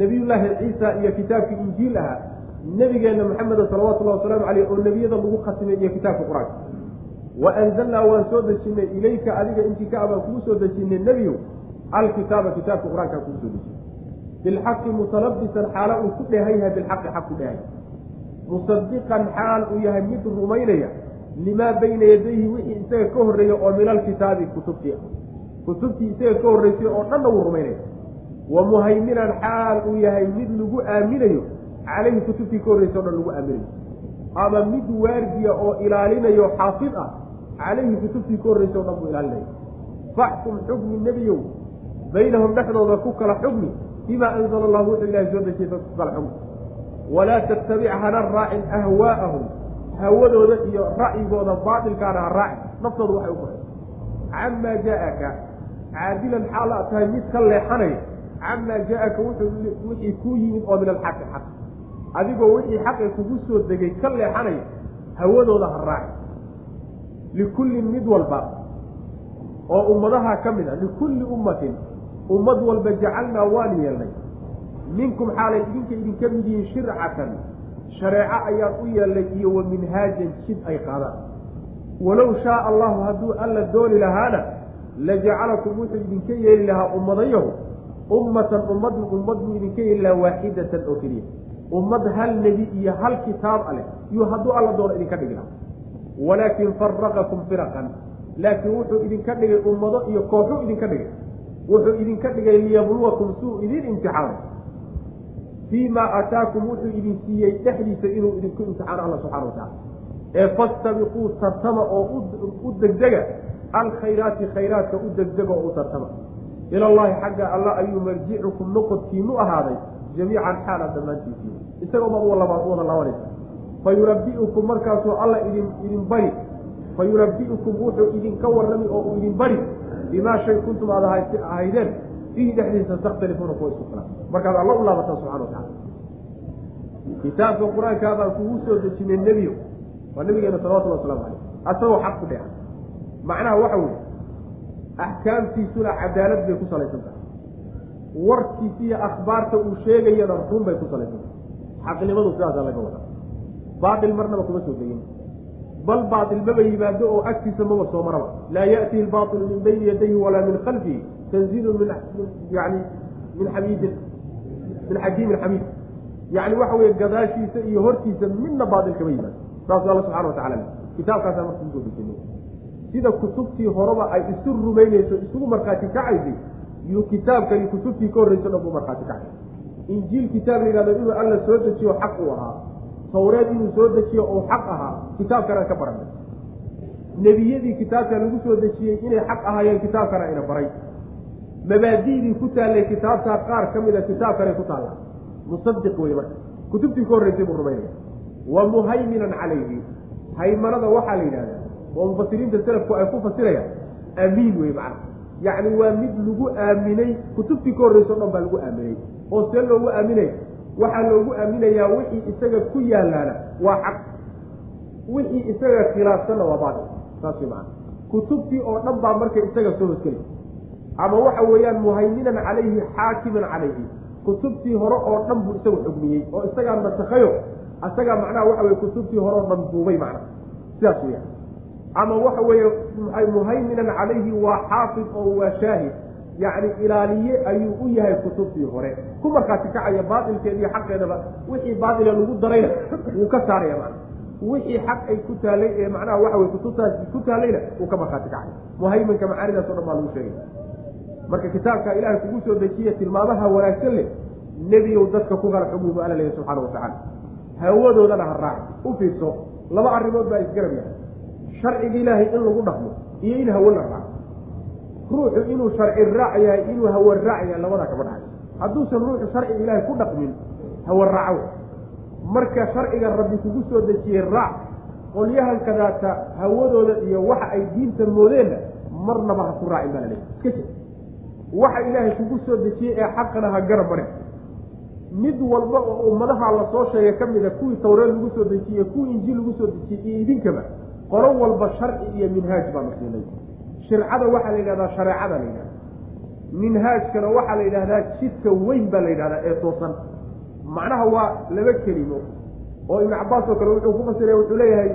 S2: nebiyullaahi ciisa iyo kitaabkii injiil ahaa nebigeenna maxameda salawatullahi wasalaamu caleyh oo nebiyada lagu khatimay iyo kitaabka qur'aanka. Wa anzalnaa waan soo dejinay ilayka adiga intii ka abaan kugu soo dejinay nebiyow alkitaaba kitaabka qur'aankaa kugu soo dejinay. Bilxaqi mutalabisan xaalo uu ku dheehan yahay bilxaqi xaq ku dheehay musadiqan xaal uu yahay mid rumaynaya limaa bayna yadayhi wixii isaga ka horreeya oo min alkitaabi kutubtii. Kutubtii isaga ka horreysay oo dhanna wuu rumaynaya. Wa muhayminan xaal uu yahay mid lagu aaminayo calayhi kutubtii ka horreysay o dhan lagu aaminayo ama mid waardiya oo ilaalinayo xaafid ah calayhi kutubtii ka horreysay o dhan buu ilaalinaya. Faxkum xukmi nebiyow baynahum dhexdooda ku kala xugmi bima anzala allahu wuxuu ilahay soo dejiyey ku kala xugmi walaa tattabic hana raacin ahwaa'ahum hawadooda iyo ra'yigooda baatilkaana ha raacin naftooda waxay u qoray camaa jaa-aka caadilan xaal a tahay mid ka leexanaya camaa jaa-aka wixii kuu yimid oo min alxaqi xaq adigoo wixii xaqi kugu soo degay ka leexanaya hawadooda ha raacin likullin mid walba oo ummadaha ka mid a likulli ummatin ummad walba jacalnaa waan yeelnay. Minkum xaalay idinka idinka mid yihiin shircatan shareeco ayaan u yeelnay iyo wa minhaajan jid ay qaadaan. Walow shaaa allahu hadduu alla dooni lahaana lajacalakum wuxuu idinka yeeli lahaa ummadayahu ummatan ummad ummad buu idinka yeeli lahaa waaxidatan oo keliya ummad hal nebi iyo hal kitaab a leh yuu hadduu alla doono idinka dhigi lahaa walaakin faraqakum firaqan laakiin wuxuu idinka dhigay ummado iyo kooxuu idinka dhigay. Wuxuu idinka dhigay liyabluwakum suu idin imtixaano fii maa aataakum wuxuu idin siiyey dhexdiisa inuu idinku imtixaano alla subxana wa tacala ee fastabiquu tartama oo u degdega alkhayraati khayraadka u degdega oo u tartama. Ilallahi xagga alla ayuu marjicukum noqodkiinu ahaaday jamiican xaala dhammaantiisii isagoo ma wada labanaysa fa yunabbi'ukum markaasuu alla idin idin bari. Fa yunabbi'ukum wuxuu idinka warrami oo uu idin bari. Bimaa shay kuntum aad ahaydeen. Fiihi dhexdiisa takhtalifuuna kuwa isku khilaaf markaad alla u laabataan subxana wa tacala kitaabka qur'aankaa baan kugu soo dejinay nebiyo. Waa nabigeena salawatullah waslamu caleyh asagoo xaq ku dheeha macnaha waxa weeye axkaamtiisuna cadaalad bay ku salaysan tahay warkiisa iyo akhbaarta uu sheegayana run bay ku salaysan tahay xaqnimadu sidaasaa laga wadaa baatil marnaba kuma soo degin bal baatil maba yimaado oo agtiisa maba soo maraba. laa ya'tihi lbaatilu min bayni yadayhi walaa min khalfihi. tanziilun min yani min xamiidin min xakiimin xamiid yani waxa weye gadaashiisa iyo hortiisa midna baatil kama yimaado. saasuu alla subxana wa tacala kitaabkaasaa marka u soo dejinay sida kutubtii horeba ay isu rumaynayso isugu markhaati kacaysay yuu kitaabkani kutubtii ka horreyso dhan buu markhaati kacay injiil kitaab la yidhahdo inuu alla soo dejiyo xaq uu ahaa. Tawreed inuu soo dejiyo oo xaq ahaa kitaabkanaan ka baranay nebiyadii kitaabka lagu soo dejiyey inay xaq ahaayeen kitaabkana ina baray. Mabaadi'dii ku taallay kitaabtaa qaar ka mida kitaabkanay ku taallaa. Musadiq wey marka. Kutubtii ka horreysay buu rumaynaya wa muhayminan calayhi. Haymanada waxaa la yidhahdaa oo mufasiriinta selafku ay ku fasirayaan amiin wey macna yacni waa mid lagu aaminay kutubtii ka horreysa o dhan baa lagu aaminay. Oo see loogu aaminaya waxaa loogu aaminayaa wixii isaga ku yaalaana waa xaq. Wixii isaga khilaafsanna waa baatil. Saas way macana kutubtii oo dhan baa marka isaga soo hoskeli ama waxa weeyaan muhayminan calayhi xaakiman calayhi. Kutubtii hore oo dhan buu isagu xugmiyey oo isagaa nasakhayo. Isagaa macnaha waxa weye kutubtii hore oo dhan duubay macnaha sidaas weeyaan ama waxa weeye muhayminan calayhi waa xaafid oo waa shaahid. Yacni ilaaliye ayuu u yahay kutubtii hore. Ku markaati kacaya baatilkeeda iyo xaqeedaba wixii baatile lagu darayna wuu ka saaraya macna. Wixii xaq ay ku taalay ee macnaha waxa weye kutubtaasi ku taalayna wuu ka markaati kacaya. Muhayminka macaanidaas o dhan baa lagu sheegay. Marka kitaabka ilaahay kugu soo dejiye tilmaamaha wanaagsan leh nebiyow dadka ku kala xugmi bu alla leeyahy subxaana watacaala hawadoodana ha raaci u fiirso. Laba arrimood baa isgarab yahay sharciga ilaahay in lagu dhaqmo iyo in hawo la raaco. Ruuxu inuu sharci raac yahay inuu hawo raac yahay labadaa kama dhacay hadduusan ruuxu sharciga ilaahay ku dhaqmin hawo raaco. Marka sharciga rabbi kugu soo dejiyey raac qolyahan kadaata hawadooda iyo waxa ay diinta moodeenna marnaba ha ku raacin baa la leeyahy iska jir waxa ilaahay kugu soo dejiyey ee xaqana ha garab marin mid walba oo ummadaha la soo sheegay ka mida kuwii tawreed lagu soo dejiyey kuwii injiil lagu soo dejiyey iyo idinkaba qolo walba sharci iyo minhaaj baa masiinay shircada waxaa la yidhahdaa shareecada la yidhahda minhaajkana waxaa la yidhahdaa jidka weyn baa la yidhahdaa ee toosan. Macnaha waa laba kelimo oo ibnu cabaas oo kale wuxuu ku fasiray wuxuu leeyahay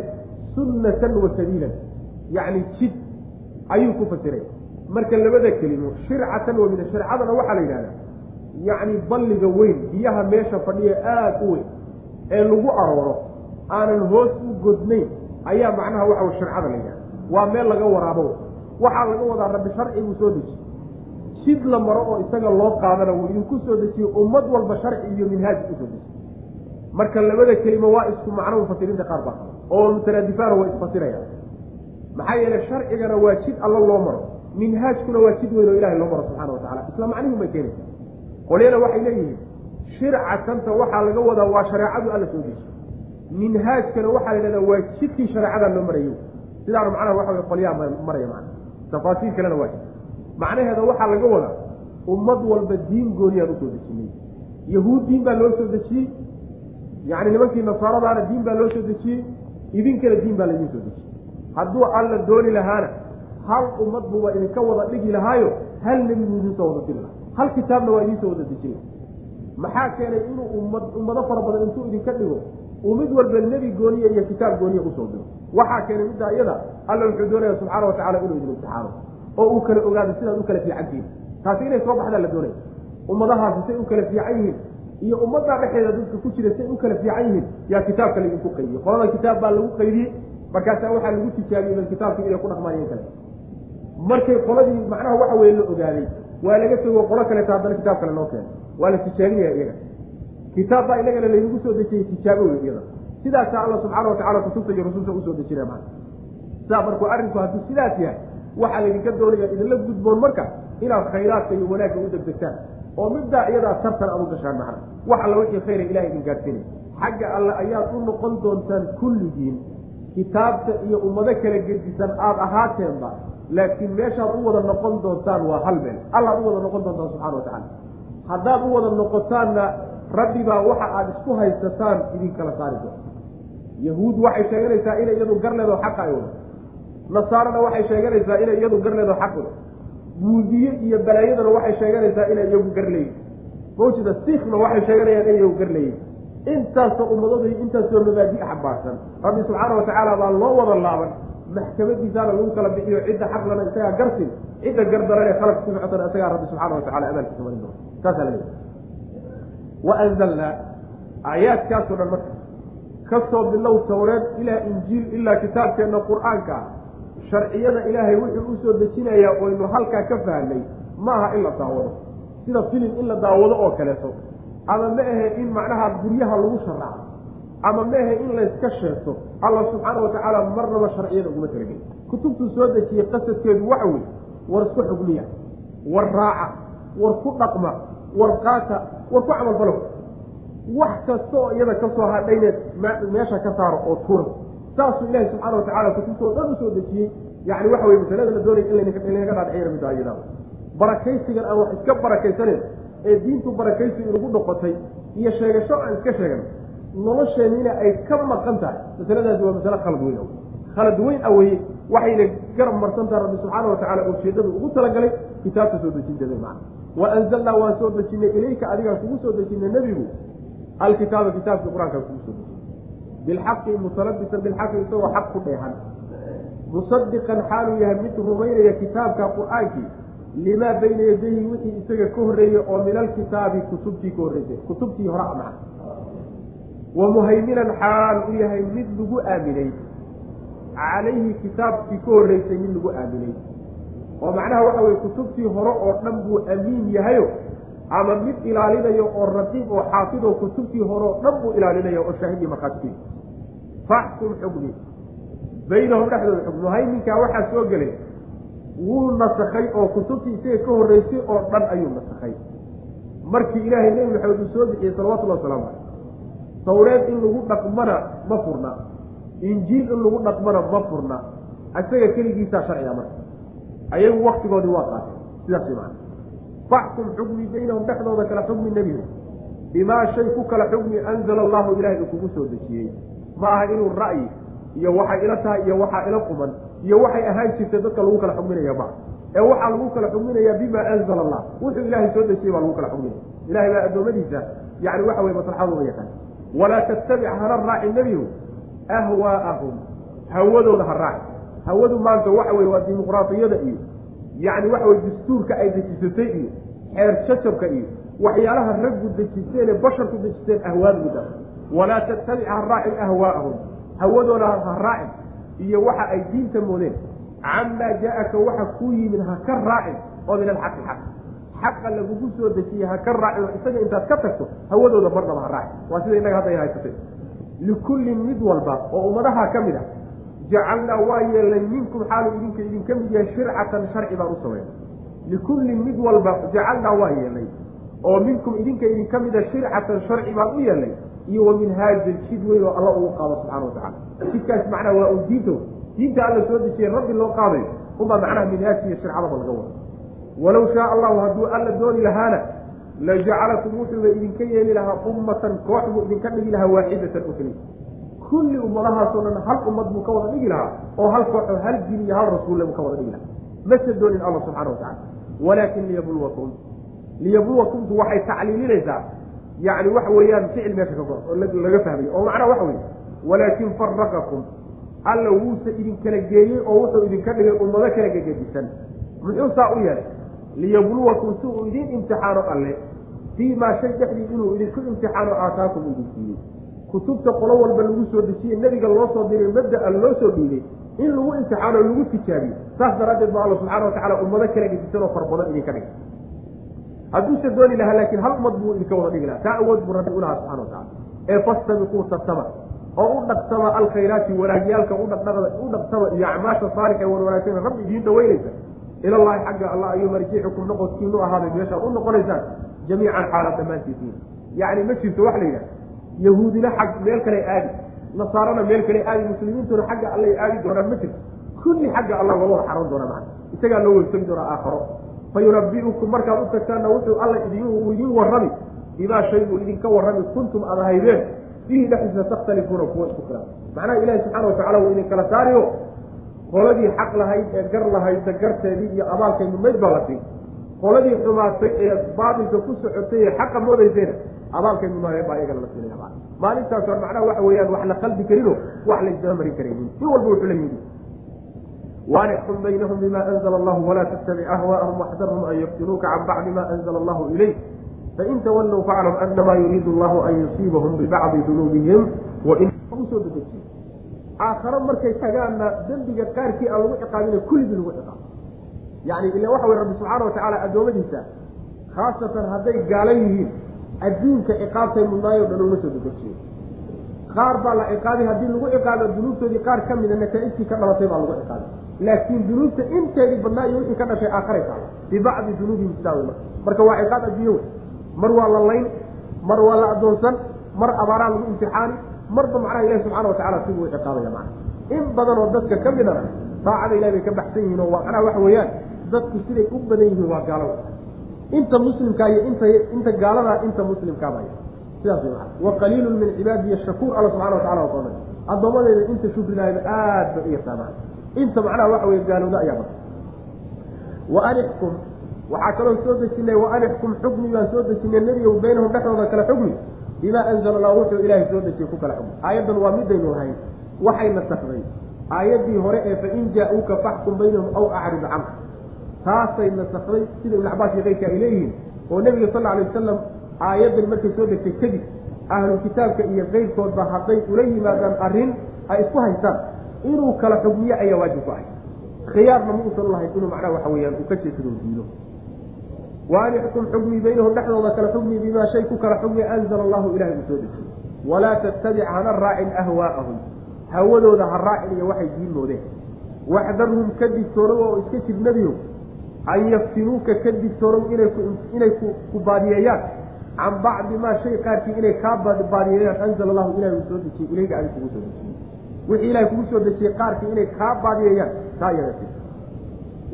S2: sunnatan wa sabiilan. Yacni jid ayuu ku fasiray. Marka labada kelimo shircatan wa min shircadana waxaa la yidhahdaa yacni balliga weyn biyaha meesha fadhiya aada u weyn ee lagu arooro aanan hoos u godnayn ayaa macnaha waxa shircada la yidhahda waa meel laga waraabo. Waxaa laga wadaa rabbi sharci buu soo dejiye sid la maro oo isaga loo qaadana wuu idinku soo dejiyey ummad walba sharci iyo minhaaj u soo dejiye marka labada kelimo waa isku macno mufasiriinta qaar baa oo mutaraadifaana waa isfasiraya maxaa yeele sharcigana waa jid alla loo maro. Minhaajkuna waa jid weyn oo ilahay loo maro subxana wa tacala isla macnihu bay keenaysa. Qolyana waxay leeyihiin shircatanta waxaa laga wadaa waa shareecadu alla soo dejiye minhaajkana waxaa la yidhahdaa waa jidkii shareecada loo marayo. Sidaana macnaha waxa wey qolyaha maraya macna. Tafaasiir kalena waa macnaheeda waxaa laga wadaa ummad walba diin gooniyaan u soo dejinay. Yahuud diin baa loo soo dejiyey. Yacni nimankii nasaaradaana diin baa loo soo dejiyey. Idinkana diin baa laydin soo dejiyey. Hadduu alla dooni lahaana hal ummad buuba idinka wada dhigi lahaayo hal nebi buu idin soo wada diri lahaa. Hal kitaabna waa idin soo wada dejin laha maxaa keenay inuu ummad ummado fara badan intuu idinka dhigo uu mid walba nebi gooniya iyo kitaab gooniya u soo diro. Waxaa keenay middaa iyada alla wuxuu doonaya subxaana wa tacala inuu idin imtixaano oo uu kala ogaado sidaad u kala fiicantihin. Taasi inay soo baxdaa la doonaya ummadahaasi say u kala fiican yihiin iyo ummaddaa dhexeeda dadka ku jira say u kala fiican yihiin yaa kitaabka laydinku qaydiyey qolada kitaab baa lagu qaydiyey markaasaa waxaa lagu tijaabiyey bal kitaabkii inay ku dhaqmaayeen kale. Markay qoladii macnaha waxa weye la ogaaday waa laga tego qolo kaleeto haddana kitaab kale noo keena waa la tijaabinaya iyaga kitaab baa inagana laynagu soo dejiyey tijaabo wey iyada. Sidaasaa alla subxaana watacala kutubta iyo rususha u soo dejinaya maa sidaa markuu arrinku hadduu sidaas yahay waxaa laydinka doonaya idinla gudboon marka inaad khayraadka iyo wanaagga u degdegtaan. Oo middaa iyadaa tartan aad u gashaan macna. Wax alla wixii khayra ilahay idin gaadhsiinay xagga alle ayaad u noqon doontaan kulligiin. Kitaabta iyo ummado kala gedisan aada ahaateenba laakiin meeshaad u wada noqon doontaan waa hal meel. Allaad u wada noqon doontaan subxana wa tacala haddaad u wada noqotaanna rabbi baa waxa aada isku haysataan idin kala saari doonta yahuud waxay sheeganaysaa inay iyadu gar leedo xaqa ay wada. Nasaarana waxay sheeganaysaa inay iyadu gar leedo xaq wada. Buudiye iyo balaayadana waxay sheeganaysaa inay iyagu gar leeyihiin mawjida siikna waxay sheeganayaan inay iyagu gar leeyihiin intaasoo ummadooda intaasoo mabaadi xambaarsan. Rabbi subxaana wa tacaala baa loo wada laaban. Maxkamadiisaana lagu kala bixiyo cidda xaqlana isagaa garsin. Cidda gardaran ee khalaq ku socotana isagaa rabbi subxaana wa tacala amaalkiisa marin doona saasaa la wa anzalnaa aayaadkaasoo dhan marka ka soo bilow tawreed ilaa injiil ilaa kitaabkeenna qur'aanka ah sharciyada ilaahay wuxuu u soo dejinayaa oynu halkaa ka fahnay ma aha in la daawado. Sida filim in la daawado oo kaleeto. Ama ma ahe in macnaha guryaha lagu sharaaco ama ma ahe in layska sheegto. Alla subxaana wa tacaala marnaba sharciyada uguma talageli kutubtuu soo dejiyey qasadkeedu waxa wey war isku xugmiya war raaca war ku dhaqma war qaata war ku camalfalo wax kasta oo iyada ka soo hadhayneed meesha ka saaro oo tura saasuu ilaahi subxaana wa tacala kutubta oo dhan u soo dejiyey. Yani waxa weye masalada la doonaya in laynaga dhaadhiciyana middaa iyada. Barakaysigan aan wax iska barakaysaneyn ee diintu barakaysi inugu noqotay iyo sheegasho aan iska sheegan nolosheenniina ay ka maqan tahay. Masaladaasi waa masale khalad weyn aw khalad weyn a weye waxayna garab marsan tahay rabbi subxaana watacala ujeedadu ugu talagalay kitaabka soo dejinteeda macna wa anzalnaa waan soo dejinay ilayka adigaan kugu soo dejinay nebigu alkitaaba kitaabkii qur'aankaan kugu soo dejinay bilxaqi mutalabisan bilxaqi isagoo xaq ku dheehan musadiqan xaaluu yahay mid rumaynaya kitaabka qur'aankii limaa bayna yadayhi wixii isaga ka horreeyey oo min alkitaabi kutubtii ka horreysay kutubtii hore maca wa muhayminan xaal u yahay mid lagu aaminay calayhi kitaabkii ka horreysay mid lagu aaminay oo macnaha waxa weye kutubtii hore oo dhan buu amiin yahayo ama mid ilaalinayo oo raqiib oo xaafid oo kutubtii hore oo dhan buu ilaalinayo oo shaahidii markhaatikiisa faxkum xugmi baynahum dhexdooda xugm muhayminkaa waxaa soo gelay wuu nasakhay oo kutubtii isaga ka horreysay oo dhan ayuu nasakhay. Markii ilaahay nebi maxamed uu soo bixiyey salawatullahi wasalaamu caleyh tawreed in lagu dhaqmana ma furna. Injiil in lagu dhaqmana ma furna. Isaga keligiisaa sharciga marka ayagu waktigoodii waa qaatay sidaas man faxkum xukmi baynahum dhexdooda kala xukmi nebigu bimaa shay ku kala xukmi anzala allahu ilahay uu kugu soo dejiyey. Ma aha inuu ra'yi iyo waxay ila tahay iyo waxaa ila quman iyo waxay ahaan jirtay dadka lagu kala xukminaya ma ee waxaa lagu kala xukminayaa bima anzala allah wuxuu ilaahay soo dejiyey baa lagu kala xukminaya. Ilahay baa addoommadiisa yani waxa weye maslaxadooda yaqaan walaa tattabic hana raaci nebigu. Ahwaa'ahum. Hawadooda ha raaci hawadu maanta waxa weye waa dimuqraadiyada iyo yacni waxa weye dastuurka ay dejisatay iyo xeer jajabka iyo waxyaalaha raggu dejisteen ee basharku dejisteen ahwaada middaas walaa tattabic ha raacin ahwaa'ahum. Hawadooda ha raacin iyo waxa ay diinta moodeen. Camaa jaa-aka waxa kuu yimid ha ka raacin oo min alxaqi xaq. Xaqa lagugu soo dejiyey ha ka raacin oo isaga intaad ka tagto hawadooda marnaba ha raacin. Waa sida innaga hadda haysatay likullin mid walba oo ummadaha ka mid ah jacalnaa waa yeelnay minkum xaalu idinka idinka mid yahay shircatan sharci baan u samaynay likullin mid walba jacalnaa waa yeelnay oo minkum idinka idinka mida shircatan sharci baan u yeelnay iyo wa minhaajin jid weyn oo alla ugu qaado subxana watacala jidkaas macnaha waa un diinto diinta alla soo dejiyey rabbi loo qaadayo unbaa macnaha minhaajka iyo shircadaba laga wada walow shaa allahu hadduu alla dooni lahaana lajacalakum wuxuuba idinka yeeli lahaa ummatan koox buu idinka dhigi lahaa waaxidatan keliya kulli ummadahaasoo dhan hal ummad buu ka wada dhigi lahaa oo hal koox oo hal jin iyo hal rasuulle buu ka wada dhigi lahaa. Mase doonin alla subxana watacala walaakin liyabluwakum. Liyabluwakumtu waxay tacliilinaysaa yani waxa weeyaan ficil meesha ka go oo laga fahmayo oo macnaha waxa weeye walaakin faraqakum alla wuuse idinkala geeyey oo wuxuu idinka dhigay ummado kala gegedisan. Muxuu saa u yeelay? Liyabluwakum si uu idin imtixaano alle. Fii maa shay dhexdii inuu idinku imtixaano aataakum idin siiyey kutubta qolo walba lagu soo dejiyey nebiga loo soo diray mabda-a loo soo dhiibay in lagu imtixaano lagu tijaabiyo. Saas daraaddeed ba alla subxana watacala ummado kala gedisan oo far badan idinka dhigay. Hadduuse dooni lahaa laakiin hal ummad buu idinka wada dhigi lahaa. Taa awood buu rabbi ulahaa subxana watacala ee fastabiquu tartama oo u dhaqtama alkhayraati wanaagyaalka u dhaqtama iyo acmaasha saalixa ee wanwanaagsan rabbi idiin dhaweynaysa ilallahi xagga allah ayuu marjicukum noqodkiinu ahaaday meeshaad u noqonaysaan jamiican xaala dhammaantiisiin. Yacni ma jirto waxa la yidhaha yahuudina xag meel kale aadi nasaarana meel kale aadi muslimiintuna xagga allay aadi doonaan ma jirto kulli xagga allah loo wada xaran doonaa macana isagaa loo wegsagi doonaa aakharo. Fa yunabiukum markaad u tagtaanna wuxuu alla idin idin warrami. Bimaa shay buu idinka warrami kuntum aad ahaydeen fihi dhexdiisa takhtalifuuna kuwa isku khilaaf macnaha ilaahi subxana watacala wuu idin kala saariyo. Qoladii xaq lahayd ee gar lahaydta garteedii iyo abaalkay mudnayd baa la siin. Qoladii xumaatay ee baatilka ku socotay ee xaqa moodaysayna abaalkay mudnaayeen baa iyagana la siinaya maalintaas hore macnaha waxa weeyaan wax la qalbi karino wax laysdaba marin karaynin nin walba wuxuu la yimid. Waanixkum baynahum bima anzla allahu walaa tattabic ahwaءahum waxdarhum an yaftinuuka can bacdi ma anzla allahu ilayk fain tawallow faclam anama yuriidu allahu an yusiibahum bibacdi dunuubihim wainusoo dedejiy aakharo markay tagaanna dembiga qaarkii aan lagu ciqaabina kulligii lagu ciqaabo yani ila waxa wey rabbi subxaana watacaala addoommadiisa khaasatan hadday gaala yihiin adduunka ciqaabtay mudnaayo dhan uma soo dedejiyo. Qaar baa la ciqaabay haddii lagu ciqaabo dunuubtoodii qaar ka mida nataaijtii ka dhalatay baa lagu ciqaabay. Laakiin dunuubta inteedii badnaa iyo wixii ka dhashay aakharay taala bibacdi dunuubihim sidaa wey marka waa ciqaab adduunye wey mar waa la layn mar waa la addoonsan mar abaaraa lagu imtixaani marba macnaha ilahi subxana watacala siduu u ciqaabaya macna in badan oo dadka ka midana daacada ilahi bay ka baxsan yihiin oo macnaha waxa weeyaan dadku siday u badan yihiin waa gaalada inta muslimkaa iyo inta inta gaaladaa inta muslimkaabay sidaas wa qaliilun min cibaadiya shakuur alla subxana wa tacala waa addoommadeeda inta shukrilaayba aad ba u yaqaanaan. Inta macnaha waxa weye gaalowda ayaa wa anixkum waxaa kaloo soo dejinay wa anixkum xukmi baan soo dejinay nebigow baynahum dhexdooda kale xukmi. Bimaa anzala allah wuxuu ilaahay soo dejiyey ku kala xukmi. Aayaddan waa midaynu lahayn waxay nasakday aayaddii hore ee fain jaa-uuka faxkum baynahum aw acrid canhu taasay nasakday sida ibn cabaas iyo keyrka ay leeyihiin oo nebiga sal alay wasalam aayaddan markay soo degtay kadib ahlu kitaabka iyo keyrkoodba hadday ula yimaadaan arrin ay isku haystaan. Inuu kala xugmiyo ayaa waajib ku ahay khiyaarna ma uusan lahayn inuu macnaha waxa weeyaan uu ka jeesado diido. Wa an ixkum xugmi baynahum dhexdooda kala xugmi bimaa shay ku kala xugmi anzala allahu ilahay uu soo dejiyey walaa tattabic hana raacin ahwaa'ahum. Hawadooda ha raacin iyo waxay diimoodeen waxdarhum ka digtoonow oo iska jir nebiyow an yaftinuuka ka digtoonow inay ku baadiyeeyaan can bacdi maa shay qaarkii inay kaa baadiyeeyaan anzala allahu ilahay uu soo dejiyey. Ilayga adi kugu soo dejiyey. Wixii ilahay kugu soo dejiyey qaarkii inay kaa baadiyeeyaan taa iyada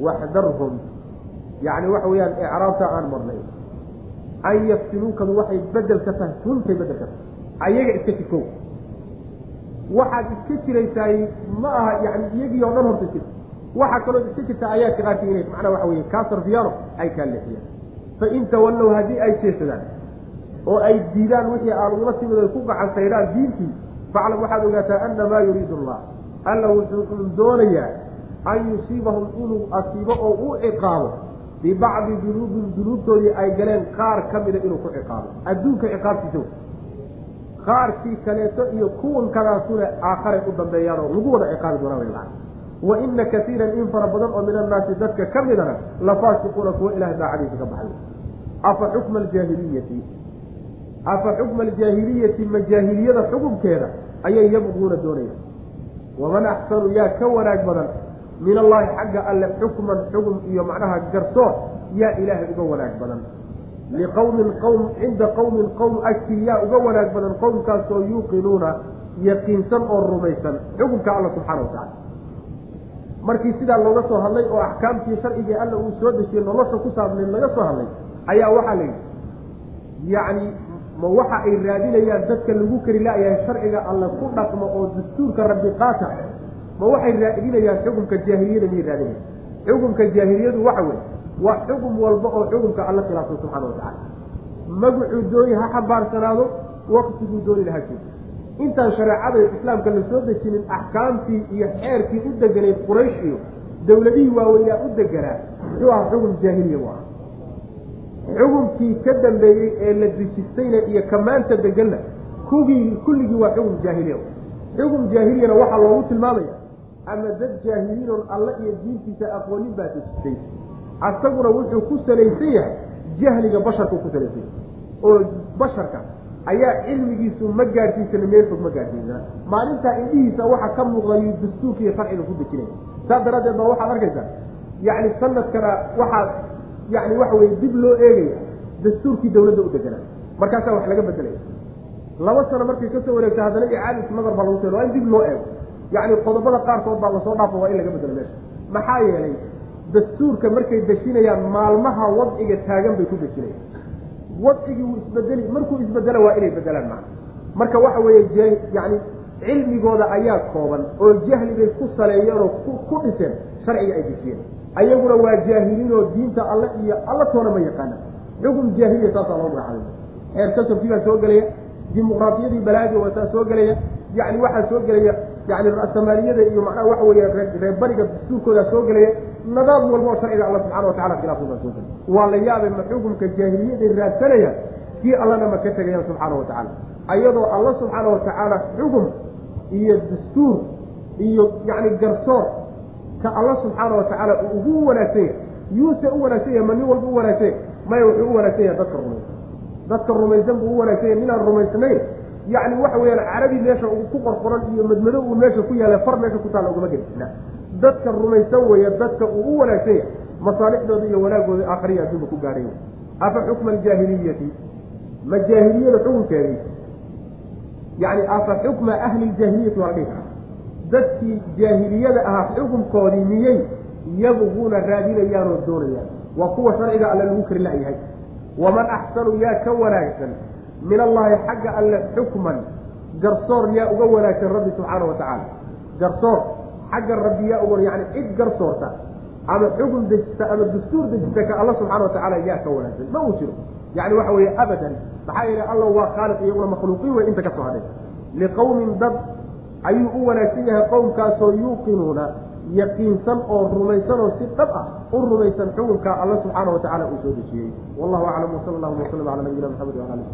S2: waxdarhum yani waxa weyaan ecraabta aan marnay. An yaftinuukadu waxay bedel ka tahay runtay bedel ka tahay. Ayaga iska jiko waxaad iska jiraysaay ma aha yani iyagii oo dhan horta jir waxaa kaloo iska jirtaa ayaadka qaarkii inay macnaa waxa weye kaa sarfiyaano ay kaa leexiyaan fain tawallow haddii ay jeesadaan oo ay diidaan wixii aan ula timid ku gacansaydhaan diintii faclam waxaad ogaataa anamaa yuriidu allah alla wuxuu doonayaa an yusiibahum inuu asiibo oo u ciqaabo. Bibacdi dunuubin dunuubtoodii ay galeen qaar ka mida inuu ku ciqaabo. Adduunka ciqaabtiisa qaarkii kaleeto iyo kuwankadaasuna aakharay u dambeeyaanoo lagu wada ciqaabi doonaa wa ina kaiiran in fara badan oo min annaasi dadka ka midana la faasiquuna kuwa ilahay daacadiisa ka baxay. Afa xukma aljaahiliyati afa xukma aljaahiliyati ma jaahiliyada xukumkeeda ayay yabquuna doonayaan. Waman axsanu yaa ka wanaag badan min allahi xagga alle xukman xugum iyo macnaha garsoor yaa ilaahay uga wanaag badan. Liqowmin qowm cinda qowmin qowm agtii yaa uga wanaag badan qowmkaasoo yuuqinuuna yaqiinsan oo rumaysan. Xukumka alla subxaana watacala markii sidaa looga soo hadlay oo axkaamtii sharcigii alla uu soo dejiyey nolosha ku saabnayd laga soo hadlay ayaa waxaa la yidhi yacni ma waxa ay raadinayaan dadka lagu kari la-yahay sharciga alle ku dhaqmo oo dastuurka rabbi qaata. Ma waxay raadinayaan xukumka jaahiliyada miyay raadinayan xukumka jaahiliyadu waxa weye waa xukum walba oo xukumka alla khilaafsan subxana watacala magacuu dooni ha xambaarsanaado waktiguu dooni laha joogo intaan shareecada islaamka la soo dejinin axkaamtii iyo xeerkii u deganayd quraysh iyo dowladihii waaweynaa u deganaa muxuu aha xukum jaahiliya u aha xukumkii ka dambeeyey ee la dejistayna iyo kamaanta deganna kugii kulligii waa xukum jaahiliya xukum jaahiliyana waxaa loogu tilmaamaya ama dad jaahiliinoon alle iyo diintiisa aqoonin baa dejistay. Asaguna wuxuu ku salaysan yahay jahliga basharku ku salaysan yahay oo basharka ayaa cilmigiisu ma gaadhsiisana meel fog ma gaadhsiisana. Maalintaa indhihiisa waxa ka muuqdayu dastuurka iyo sharciga ku dejinaya saas daraaddeed baa waxaad arkaysaa. Yacni sanadkana waxaa yani waxa weye dib loo eegaya dastuurkii dawladda u deganaa markaasaa wax laga bedelaya laba sano markay ka soo wareegta haddana icaadatu nadar baa lagu seen waa in dib loo eego. Yacni qodobada qaarkood baa la soo dhaafo waa in laga bedelo meesha. Maxaa yeelay dastuurka markay dejinayaan maalmaha wadciga taagan bay ku dejinayaan wadcigii wuu isbedeli markuu isbedela waa inay bedelaan macna marka waxa weeye yani cilmigooda ayaa kooban oo jahli bay ku saleeyeen oo ku dhiseen sharciga ay dejiyeen ayaguna waa jaahiliinoo diinta alle iyo alla toona ma yaqaana xukum jaahiliya saasaa loo magacaabay xeer kasabkii baa soo gelaya dimuqraadiyadii balaadi wataa soo gelaya yani waxaa soo gelaya yani rasamaaliyada iyo macnaha waxa weeye reerbariga dastuurkoodaa soo gelaya nadaam walba oo sharciga alla subxana watacala khilaafsan baa soo gelaya. Waa la yaabay ma xukumka jaahiliyaday raadsanayaan kii allana ma ka tegayaan subxaana wa tacaala ayadoo alla subxaana watacaala xukum iyo dastuur iyo yani garsoor ka alla subxaana watacaala uu ugu wanaagsan yahay. Yuuse u wanaagsan yahay ma nin walba u wanaagsan yahay maya wuxuu u wanaagsan yahay dadka rumaysan. Dadka rumaysan buu u wanaagsan yahay ninaan rumaysnayn yacni waxa weeyaan carabi meesha ku qorqoran iyo madmado uu meesha ku yaalla far meesha ku taalla ugama gedisna dadka rumaysan weeye dadka uu u wanaagsan yahay masaalixdooda iyo wanaagooda aakhariya adduunba ku gaadhay afa xukma aljaahiliyati? Ma jaahiliyada xukunkeedii? Yani afa xukma ahli ljaahiliyati waa la dhihi karaa. Dadkii jaahiliyada ahaa xukunkoodii miyey yabquuna raadinayaanoo doonayaan waa kuwa sharciga alle lagu kari la-yahay waman axsanu yaa ka wanaagsan min allahi xagga alle xukman. Garsoor yaa uga wanaagsan rabbi subxaana wa tacaala. Garsoor xagga rabbi yaa uga yani cid garsoorta ama xukun dejista ama dastuur dejista ka alla wa tacaala yaa ka wanaagsan. Ma uu jiro. Yani waxa weeye abadan maxaa yeele alla waa khaaliq iyaguna makhluuqiin wey inta ka soo hadhay. Liqowmin dad ayuu u wanaagsan yahay qowmkaasoo yuuqinuuna yaqiinsan oo rumaysan oo si dhab ah u rumaysan xukunka alla subxaana wa tacala uu soo dejiyey. Wallahu aclam wsala allahuma wasalam cala nabiyina maxamed wala ali